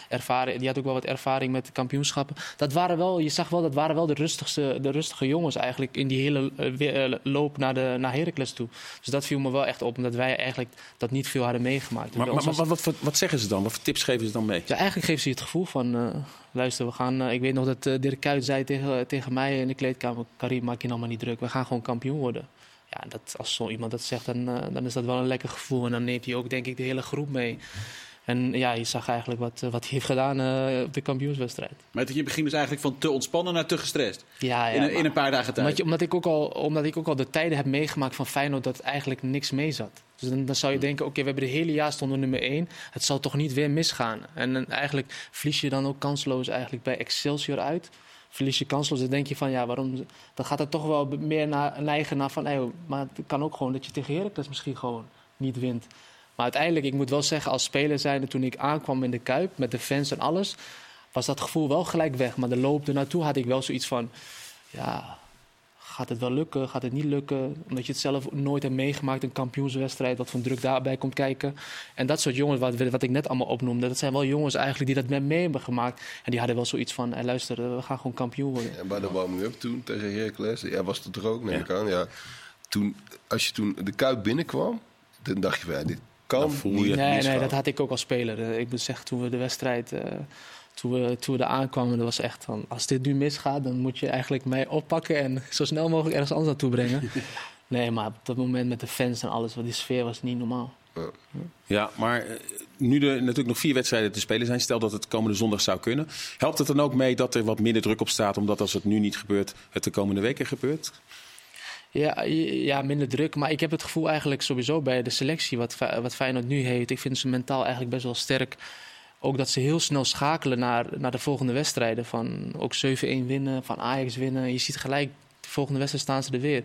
ervaren. Die had ook wel wat ervaring met kampioenschappen. Dat waren wel, je zag wel, dat waren wel de rustigste, de rustige jongens eigenlijk in die hele loop naar, de, naar Heracles toe. Dus dat viel me wel echt op, omdat wij eigenlijk dat niet veel hadden meegemaakt. Maar, maar, maar wat, wat, wat, zeggen ze dan? Wat voor tips geven ze dan mee? Ja, eigenlijk geven ze het gevoel van luister, we gaan. Uh, ik weet nog dat uh, Dirk Kuyt zei tegen, tegen mij in de kleedkamer: Karim, maak je nou maar niet druk. We gaan gewoon kampioen worden. Ja, dat, als zo iemand dat zegt, dan, dan is dat wel een lekker gevoel. En dan neemt hij ook, denk ik, de hele groep mee. En ja, je zag eigenlijk wat, wat hij heeft gedaan uh, op de kampioenswedstrijd. Maar je begint dus eigenlijk van te ontspannen naar te gestrest. Ja, ja in, een, in een paar dagen tijd. Omdat, je, omdat, ik ook al, omdat ik ook al de tijden heb meegemaakt van Feyenoord dat eigenlijk niks mee zat. Dus dan, dan zou je denken, oké, we hebben de hele jaar stonden nummer één. Het zal toch niet weer misgaan. En, en eigenlijk verlies je dan ook kansloos eigenlijk bij Excelsior uit verlies je kansloos. Dan denk je van ja, waarom. Dan gaat het toch wel meer naar, neigen naar van. Hey, maar het kan ook gewoon dat je tegen Heracles misschien gewoon niet wint. Maar uiteindelijk, ik moet wel zeggen, als speler zijnde, toen ik aankwam in de Kuip met de fans en alles, was dat gevoel wel gelijk weg. Maar de loop ernaartoe had ik wel zoiets van, ja, gaat het wel lukken, gaat het niet lukken? Omdat je het zelf nooit hebt meegemaakt, een kampioenswedstrijd, wat van druk daarbij komt kijken. En dat soort jongens, wat, wat ik net allemaal opnoemde, dat zijn wel jongens eigenlijk die dat met mee hebben gemaakt. En die hadden wel zoiets van, hey, luister, we gaan gewoon kampioen worden. En bij de warming-up toen tegen Heracles, ja, was het er ook, neem ik aan. Ja. Toen, als je toen de Kuip binnenkwam, dan dacht je van, ja, dit kan voel je Nee, nee, dat had ik ook als speler. Eh, ik moet zeggen, toen we de wedstrijd... Uh, toen we, toen we er aankwamen, dat was echt van... als dit nu misgaat, dan moet je eigenlijk mij oppakken... en zo snel mogelijk ergens anders naartoe brengen. nee, maar op dat moment met de fans en alles... die sfeer was niet normaal. Ja, ja maar eh, nu er natuurlijk nog vier wedstrijden te spelen zijn... stel dat het komende zondag zou kunnen... helpt het dan ook mee dat er wat minder druk op staat... omdat als het nu niet gebeurt, het de komende weken gebeurt? Ja, ja, minder druk. Maar ik heb het gevoel eigenlijk sowieso bij de selectie wat, wat Feyenoord nu heeft. Ik vind ze mentaal eigenlijk best wel sterk ook dat ze heel snel schakelen naar, naar de volgende wedstrijden. Van ook 7-1 winnen, van Ajax winnen. Je ziet gelijk, de volgende wedstrijd staan ze er weer.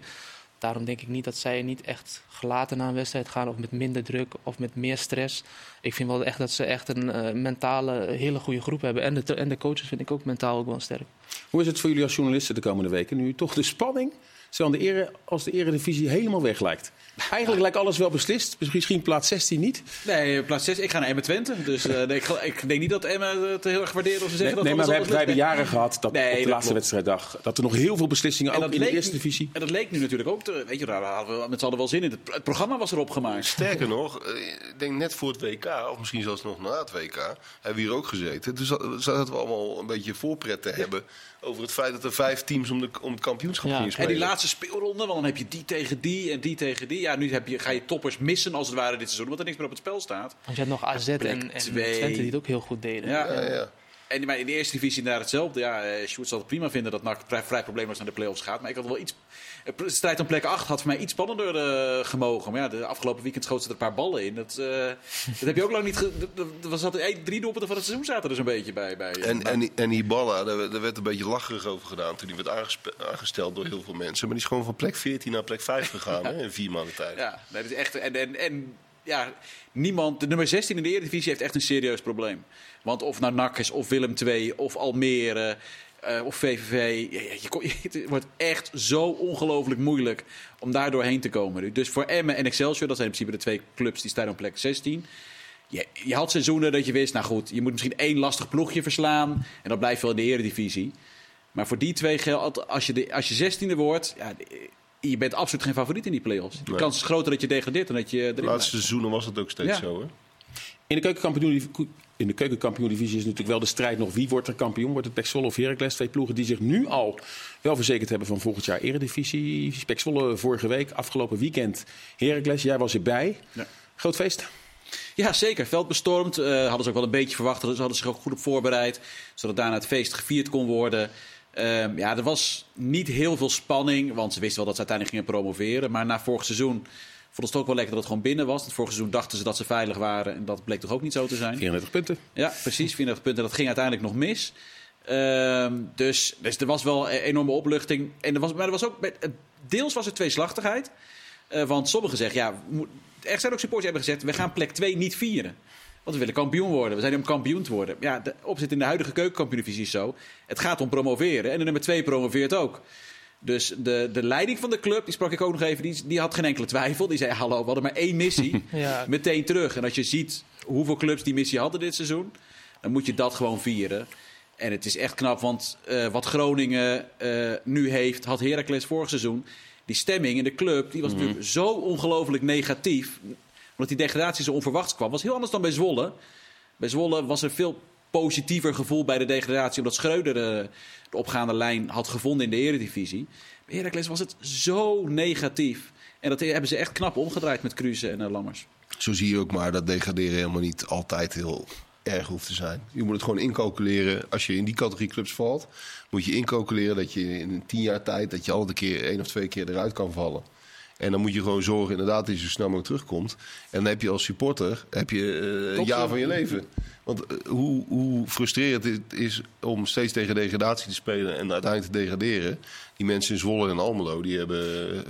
Daarom denk ik niet dat zij niet echt gelaten naar een wedstrijd gaan of met minder druk of met meer stress. Ik vind wel echt dat ze echt een uh, mentale hele goede groep hebben. En de, en de coaches vind ik ook mentaal ook wel sterk. Hoe is het voor jullie als journalisten de komende weken? Nu toch de spanning Terwijl de ere, als de eredivisie helemaal weg lijkt. Eigenlijk lijkt alles wel beslist. Misschien plaats 16 niet. Nee, plaats 16. Ik ga naar Emmen Twente. Dus uh, nee, ik, ik, denk niet dat Emmen het heel erg waardeert als ze zeggen nee, dat nee, maar we hebben, wij hebben jaren gehad dat nee, op de dat laatste wedstrijddag... dat er nog heel veel beslissingen, en ook in de eerste divisie... En dat leek nu natuurlijk ook... Te, weet je, daar hadden we met z'n allen wel zin in. Het, programma was erop gemaakt. Sterker nog, eh, ik denk net voor het WK... of misschien zelfs nog na het WK... hebben we hier ook gezeten. Dus zaten we allemaal een beetje voorpret te hebben... over het feit dat er vijf teams om, de, om het kampioenschap ja. gingen spelen. Laatste speelronde, want dan heb je die tegen die en die tegen die. Ja, nu heb je, ga je toppers missen als het ware dit seizoen, want er niks meer op het spel staat. Want je had nog AZ en, en Twente die het ook heel goed deden. Ja, ja, ja. En maar in de eerste divisie daar hetzelfde. Ja, uh, Sjoerd zal het prima vinden dat NAC vrij, vrij probleemloos naar de play-offs gaat. Maar ik had wel iets... De strijd om plek 8 had voor mij iets spannender uh, gemogen. Maar ja, de afgelopen weekend schoot ze er een paar ballen in. Dat, uh, dat heb je ook lang niet... Er was altijd drie doelpunten van het seizoen zaten er zo'n beetje bij. bij en, en, die, en die ballen, daar, daar, werd een beetje lacherig over gedaan toen die werd aangesteld door heel veel mensen. Maar die is gewoon van plek 14 naar plek 5 gegaan hè, in vier maanden tijd. Ja, dat is echt... En, en, en ja, niemand... De nummer 16 in de Eredivisie heeft echt een serieus probleem. Want of naar NAC is, of Willem II, of Almere, uh, of VVV. Je, het wordt echt zo ongelooflijk moeilijk om daar doorheen te komen. Dus voor Emmen en Excelsior, dat zijn in principe de twee clubs die staan op plek 16. Je, je had seizoenen dat je wist, nou goed, je moet misschien één lastig ploegje verslaan. En dat blijft wel in de eredivisie. Maar voor die twee geldt, als je, de, als je 16e wordt, ja, je bent absoluut geen favoriet in die play-offs. De kans is groter dat je degradeert dan dat je De laatste seizoenen was dat ook steeds ja. zo, hè? In de keukenkampioen in de keukenkampioen-divisie is natuurlijk wel de strijd nog wie wordt er kampioen. Wordt het Pek Zwolle of Heracles? Twee ploegen die zich nu al wel verzekerd hebben van volgend jaar eredivisie. Pek vorige week, afgelopen weekend Heracles. Jij was erbij. Ja. Groot feest. Ja, zeker. Veld bestormd. Uh, hadden ze ook wel een beetje verwacht. Ze hadden zich ook goed op voorbereid. Zodat daarna het feest gevierd kon worden. Uh, ja, er was niet heel veel spanning. Want ze wisten wel dat ze uiteindelijk gingen promoveren. Maar na vorig seizoen Vond het ook wel lekker dat het gewoon binnen was. Het vorige seizoen dachten ze dat ze veilig waren. En dat bleek toch ook niet zo te zijn. 34 punten. Ja, precies. 34 punten. Dat ging uiteindelijk nog mis. Uh, dus, dus er was wel een enorme opluchting. En er was, maar er was ook, deels was er tweeslachtigheid. Uh, want sommigen zeggen, ja, er zijn ook supporters die hebben gezegd... we gaan plek 2 niet vieren. Want we willen kampioen worden. We zijn om kampioen te worden. Ja, de opzet in de huidige keukenkampioenvisie is zo. Het gaat om promoveren. En de nummer 2 promoveert ook. Dus de, de leiding van de club, die sprak ik ook nog even, die, die had geen enkele twijfel. Die zei, hallo, we hadden maar één missie. ja. Meteen terug. En als je ziet hoeveel clubs die missie hadden dit seizoen, dan moet je dat gewoon vieren. En het is echt knap, want uh, wat Groningen uh, nu heeft, had Heracles vorig seizoen. Die stemming in de club, die was mm. natuurlijk zo ongelooflijk negatief. Omdat die degradatie zo onverwachts kwam. was heel anders dan bij Zwolle. Bij Zwolle was er veel positiever gevoel bij de degradatie. Omdat Schreuder uh, de opgaande lijn had gevonden in de eredivisie. Bij Heracles was het zo negatief. En dat hebben ze echt knap omgedraaid met Kruse en uh, Lammers. Zo zie je ook maar dat degraderen helemaal niet altijd heel erg hoeft te zijn. Je moet het gewoon incalculeren. Als je in die categorie clubs valt, moet je incalculeren dat je in tien jaar tijd... dat je al een keer één of twee keer eruit kan vallen. En dan moet je gewoon zorgen inderdaad dat je zo snel mogelijk terugkomt. En dan heb je als supporter heb je, uh, een jaar van je leven. Want uh, hoe, hoe frustrerend het is om steeds tegen degradatie te spelen en uiteindelijk te degraderen. Die mensen in Zwolle en Almelo, die hebben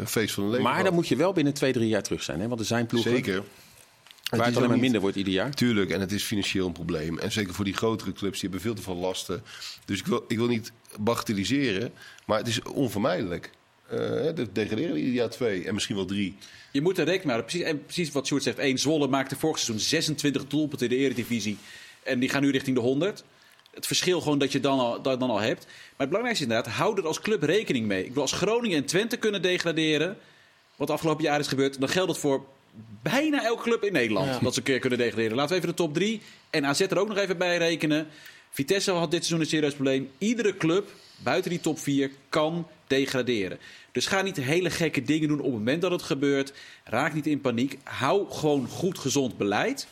een feest van hun leven Maar gehad. dan moet je wel binnen twee, drie jaar terug zijn. Hè? Want er zijn ploegen... Zeker. Waar het, alleen maar minder wordt ieder jaar. Tuurlijk, en het is financieel een probleem. En zeker voor die grotere clubs, die hebben veel te veel lasten. Dus ik wil, ik wil niet bagatelliseren, maar het is onvermijdelijk. Uh, de degraderen ieder jaar twee en misschien wel drie. Je moet er rekening mee Precies, en precies wat Sjoerd zegt. Eén Zwolle maakte vorig seizoen 26 doelpunten in de eredivisie. En die gaan nu richting de 100. Het verschil gewoon dat je dan al, dat dan al hebt. Maar het belangrijkste is inderdaad, hou er als club rekening mee. Ik wil als Groningen en Twente kunnen degraderen, wat afgelopen jaar is gebeurd, dan geldt het voor bijna elke club in Nederland. Ja. Dat ze een keer kunnen degraderen. Laten we even de top 3 en AZ er ook nog even bij rekenen. Vitesse had dit seizoen een serieus probleem. Iedere club buiten die top 4 kan degraderen. Dus ga niet hele gekke dingen doen op het moment dat het gebeurt. Raak niet in paniek. Hou gewoon goed gezond beleid.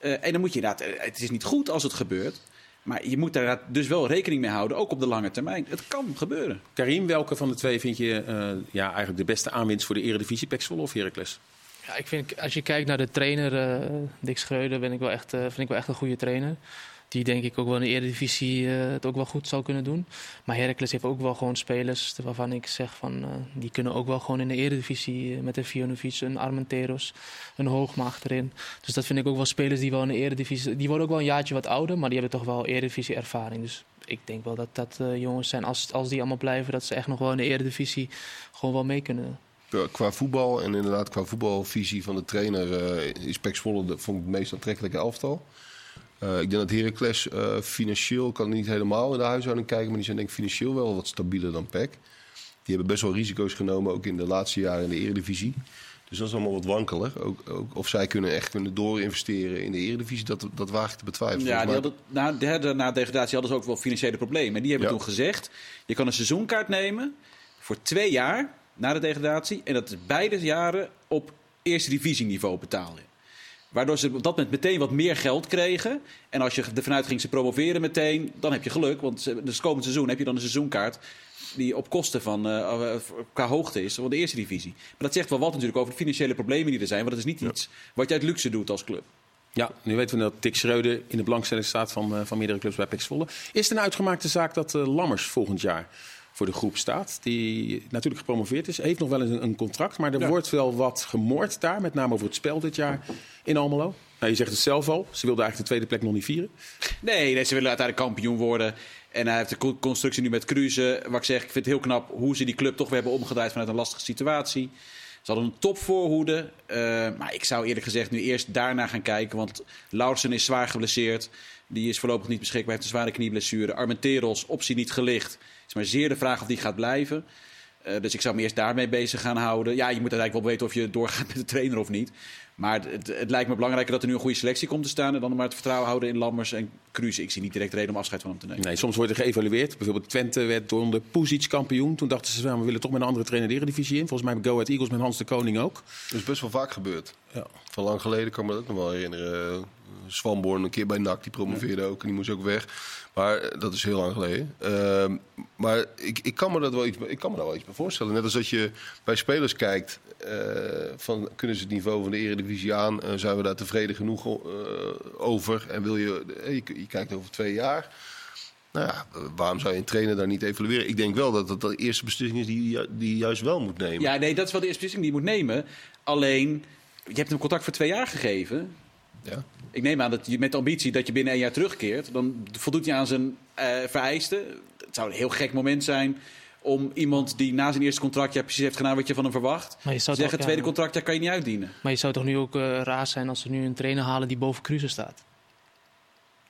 Uh, en dan moet je inderdaad, het is niet goed als het gebeurt. Maar je moet daar dus wel rekening mee houden, ook op de lange termijn. Het kan gebeuren. Karim, welke van de twee vind je uh, ja, eigenlijk de beste aanwinst voor de Eredivisie, Pek Zwolle of Heracles? Ja, ik vind, als je kijkt naar de trainer, eh, Dick Schreuder, ben ik wel echt, eh, vind ik wel echt een goede trainer. Die denk ik ook wel in de Eredivisie eh, het ook wel goed zou kunnen doen. Maar Heracles heeft ook wel gewoon spelers waarvan ik zeg van... eh, die kunnen ook wel gewoon in de Eredivisie eh, met een Vionovic, een Armenteros, een Hoogma achterin. Dus dat vind ik ook wel spelers die wel in de Eredivisie... Die worden ook wel een jaartje wat ouder, maar die hebben toch wel Eredivisie ervaring. Dus ik denk wel dat dat jongens zijn, als, als die allemaal blijven... dat ze echt nog wel in de Eredivisie gewoon wel mee kunnen. Qua voetbal en inderdaad qua voetbalvisie van de trainer eh, is Pek de, vond ik het meest aantrekkelijke elftal. Eh, ik denk dat Heracles eh, financieel kan niet helemaal in de huishouding kijken, maar die zijn denk ik financieel wel wat stabieler dan Pek. Die hebben best wel risico's genomen, ook in de laatste jaren in de Eredivisie. Dus dat is allemaal wat wankelig. Ook, ook of zij kunnen echt kunnen doorinvesteren in de Eredivisie, dat, dat waag ik te betwijfelen. Ja, die hadden, na, de, de, na degradatie hadden ze ook wel financiële problemen. En die hebben Ja. toen gezegd, je kan een seizoenkaart nemen voor twee jaar na de degradatie. En dat is beide jaren op eerste divisieniveau betalen. Waardoor ze op dat moment meteen wat meer geld kregen. En als je ervan uitging ze promoveren meteen, dan heb je geluk. Want dus komend seizoen heb je dan een seizoenkaart die op kosten van, eh, qua hoogte is van de eerste divisie. Maar dat zegt wel wat natuurlijk over de financiële problemen die er zijn. Want dat is niet iets wat je uit luxe doet als club. Ja, nu weten we dat Dick Schreuder in de belangstelling staat van, eh, van meerdere clubs bij Zwolle. Is het een uitgemaakte zaak dat Lammers volgend jaar voor de groep staat? Die natuurlijk gepromoveerd is, heeft nog wel eens een, een contract. Maar er Ja. wordt wel wat gemoord daar, met name over het spel dit jaar in Almelo. Nou, je zegt het zelf al, ze wilden eigenlijk de tweede plek nog niet vieren. Nee, nee, ze willen uiteindelijk kampioen worden. En hij heeft de co- constructie nu met Cruze. Wat ik zeg, ik vind het heel knap hoe ze die club toch weer hebben omgedraaid vanuit een lastige situatie. Ze hadden een topvoorhoede. eh, maar ik zou eerlijk gezegd nu eerst daarna gaan kijken. Want Lauritsen is zwaar geblesseerd. Die is voorlopig niet beschikbaar. Heeft een zware knieblessure. Armenteros, optie niet gelicht. is maar zeer de vraag of die gaat blijven. Eh, dus ik zou me eerst daarmee bezig gaan houden. Ja, je moet uiteindelijk wel weten of je doorgaat met de trainer of niet. Maar het, het lijkt me belangrijker dat er nu een goede selectie komt te staan. En dan maar het vertrouwen houden in Lammers en Cruze. Ik zie niet direct reden om afscheid van hem te nemen. Nee, soms wordt er geëvalueerd. Bijvoorbeeld Twente werd door de Puzic kampioen. Toen dachten ze, nou, we willen toch met een andere trainer de Eredivisie in. Volgens mij bij Go Ahead Eagles met Hans de Koning ook. Dat is best wel vaak gebeurd. Ja. Van lang geleden kan ik me dat ook nog wel herinneren. Swanborn een keer bij NAC, die promoveerde ook en die moest ook weg. Maar eh, dat is heel lang geleden. Ehm, maar ik, ik, kan me dat wel iets, ik kan me daar wel iets bij voorstellen. Net als dat je bij spelers kijkt, eh, van, kunnen ze het niveau van de Eredivisie aan? Zijn we daar tevreden genoeg eh, over? En wil je, je, je kijkt over twee jaar. Nou ja, waarom zou je een trainer daar niet evalueren? Ik denk wel dat dat de eerste beslissing is die die juist wel moet nemen. Ja, nee, dat is wel de eerste beslissing die je moet nemen. Alleen, je hebt hem contract voor twee jaar gegeven. Ja. Ik neem aan dat je met de ambitie dat je binnen een jaar terugkeert. Dan voldoet hij aan zijn eh, vereisten. Het zou een heel gek moment zijn om iemand die na zijn eerste contractjaar precies heeft gedaan wat je van hem verwacht. Maar je Te zou, zeggen, toch, tweede ja, contractjaar kan je niet uitdienen. maar je zou toch nu ook eh, raar zijn als ze nu een trainer halen die boven Cruze staat?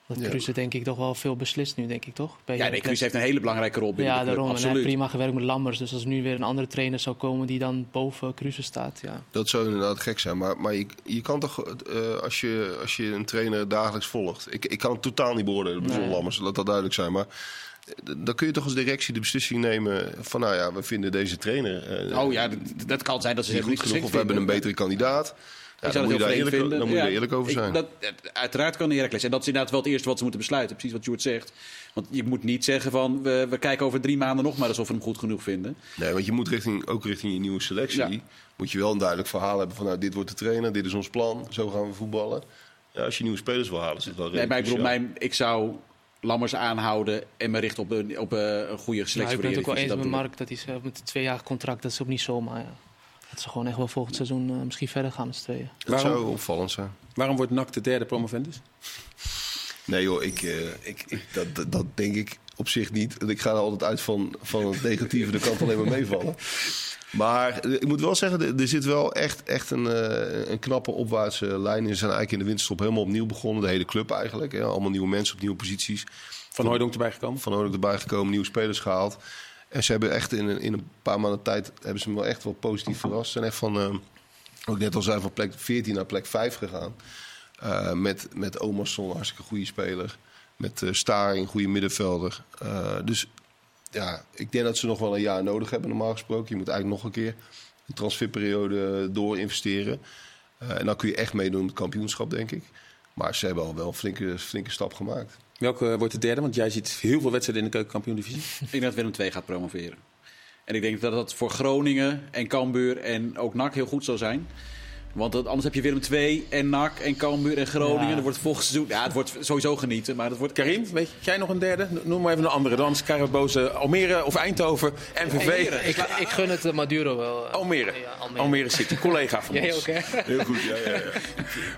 Dat Ja. Cruze denk ik toch wel veel beslist nu, denk ik toch? Bij Ja, nee, Heracles. Cruze heeft een hele belangrijke rol binnen Ja, de club. daarom. En prima gewerkt met Lammers. Dus als er nu weer een andere trainer zou komen die dan boven Cruze staat, ja. Dat zou inderdaad gek zijn. Maar, maar je, je kan toch, eh, als, je, als je een trainer dagelijks volgt. Ik, ik kan het totaal niet beoordelen, bij Nee. Lammers, laat dat duidelijk zijn. Maar eh, dan kun je toch als directie de beslissing nemen van, nou ja, we vinden deze trainer. eh, Oh ja, dat, dat kan zijn dat ze niet goed genoeg geschikt of we hebben een betere kandidaat. Ja, Ik dan, zou moet je het daar heel eerlijk, vreemd dan vinden. moet je daar eerlijk over ik- zijn. dat, het- uiteraard kan de Heracles. En dat is inderdaad wel het eerste wat ze moeten besluiten. Precies wat Sjoerd zegt. Want je moet niet zeggen van we, we kijken over drie maanden nog maar eens of we hem goed genoeg vinden. Nee, want je moet richting, ook richting je nieuwe selectie. Ja. Moet je wel een duidelijk verhaal hebben van, nou, dit wordt de trainer, dit is ons plan, zo gaan we voetballen. Ja, als je nieuwe spelers wil halen, is het wel Nee, maar ik bedoel, redelijk mijn, ik zou Lammers aanhouden en me richten op een, op een, goede Nou, selectie ik voor ben de het ook wel eens met Dat Mark dat hij zegt met een tweejarig contract, dat is ook niet zomaar. Ja. Dat ze gewoon echt wel volgend seizoen eh, misschien verder gaan met z'n tweeën. Dat Waarom? zou opvallend zijn. Waarom wordt NAC de derde promovendus? Nee joh, ik, eh, ik, ik, dat, dat, dat denk ik op zich niet. Ik ga er altijd uit van, van het negatieve, dat kan alleen maar meevallen. Maar eh, ik moet wel zeggen, er, zit wel echt, echt een, eh, een knappe opwaartse lijn in. Ze zijn eigenlijk in de winterstop helemaal opnieuw begonnen. De hele club eigenlijk. Hè. Allemaal nieuwe mensen op nieuwe posities. Van Hooydonk erbij gekomen? Van Oorlog erbij gekomen, nieuwe spelers gehaald. En ze hebben echt in, een- in een paar maanden tijd hebben ze me wel echt wel positief verrast. Ze zijn echt van, eh, ook net al zei, van plek 14 naar plek 5 gegaan. Eh, met, met Omerson, hartstikke goede speler. Met eh Staring, goede middenvelder. Eh, dus ja, ik denk dat ze nog wel een jaar nodig hebben, normaal gesproken. Je moet eigenlijk nog een keer de transferperiode door investeren. En dan kun je echt meedoen met het kampioenschap, denk ik. Maar ze hebben al wel een flinke, flinke stap gemaakt. Welke wordt de derde? Want jij ziet heel veel wedstrijden in de keukenkampioen-divisie. Ik denk dat Willem II gaat promoveren. En ik denk dat dat voor Groningen en Cambuur en ook NAC heel goed zou zijn. Want dat- anders heb je Willem II en NAC en Cambuur en Groningen. Ja. Dat wordt volgend seizoen... Ja, het wordt sowieso genieten, maar dat wordt... Karim, weet jij nog een derde? Noem maar even een andere. Dan is Karel Boze Almere of Eindhoven, MVV. Ik, ik gun het eh, Maduro wel. eh. Almere. Ja, Almere. Almere. City, collega van Jij ons. ook, hè? Heel goed, ja, ja, ja.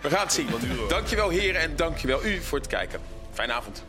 We gaan het zien. Dankjewel heren en dankjewel u voor het kijken. Fijne avond.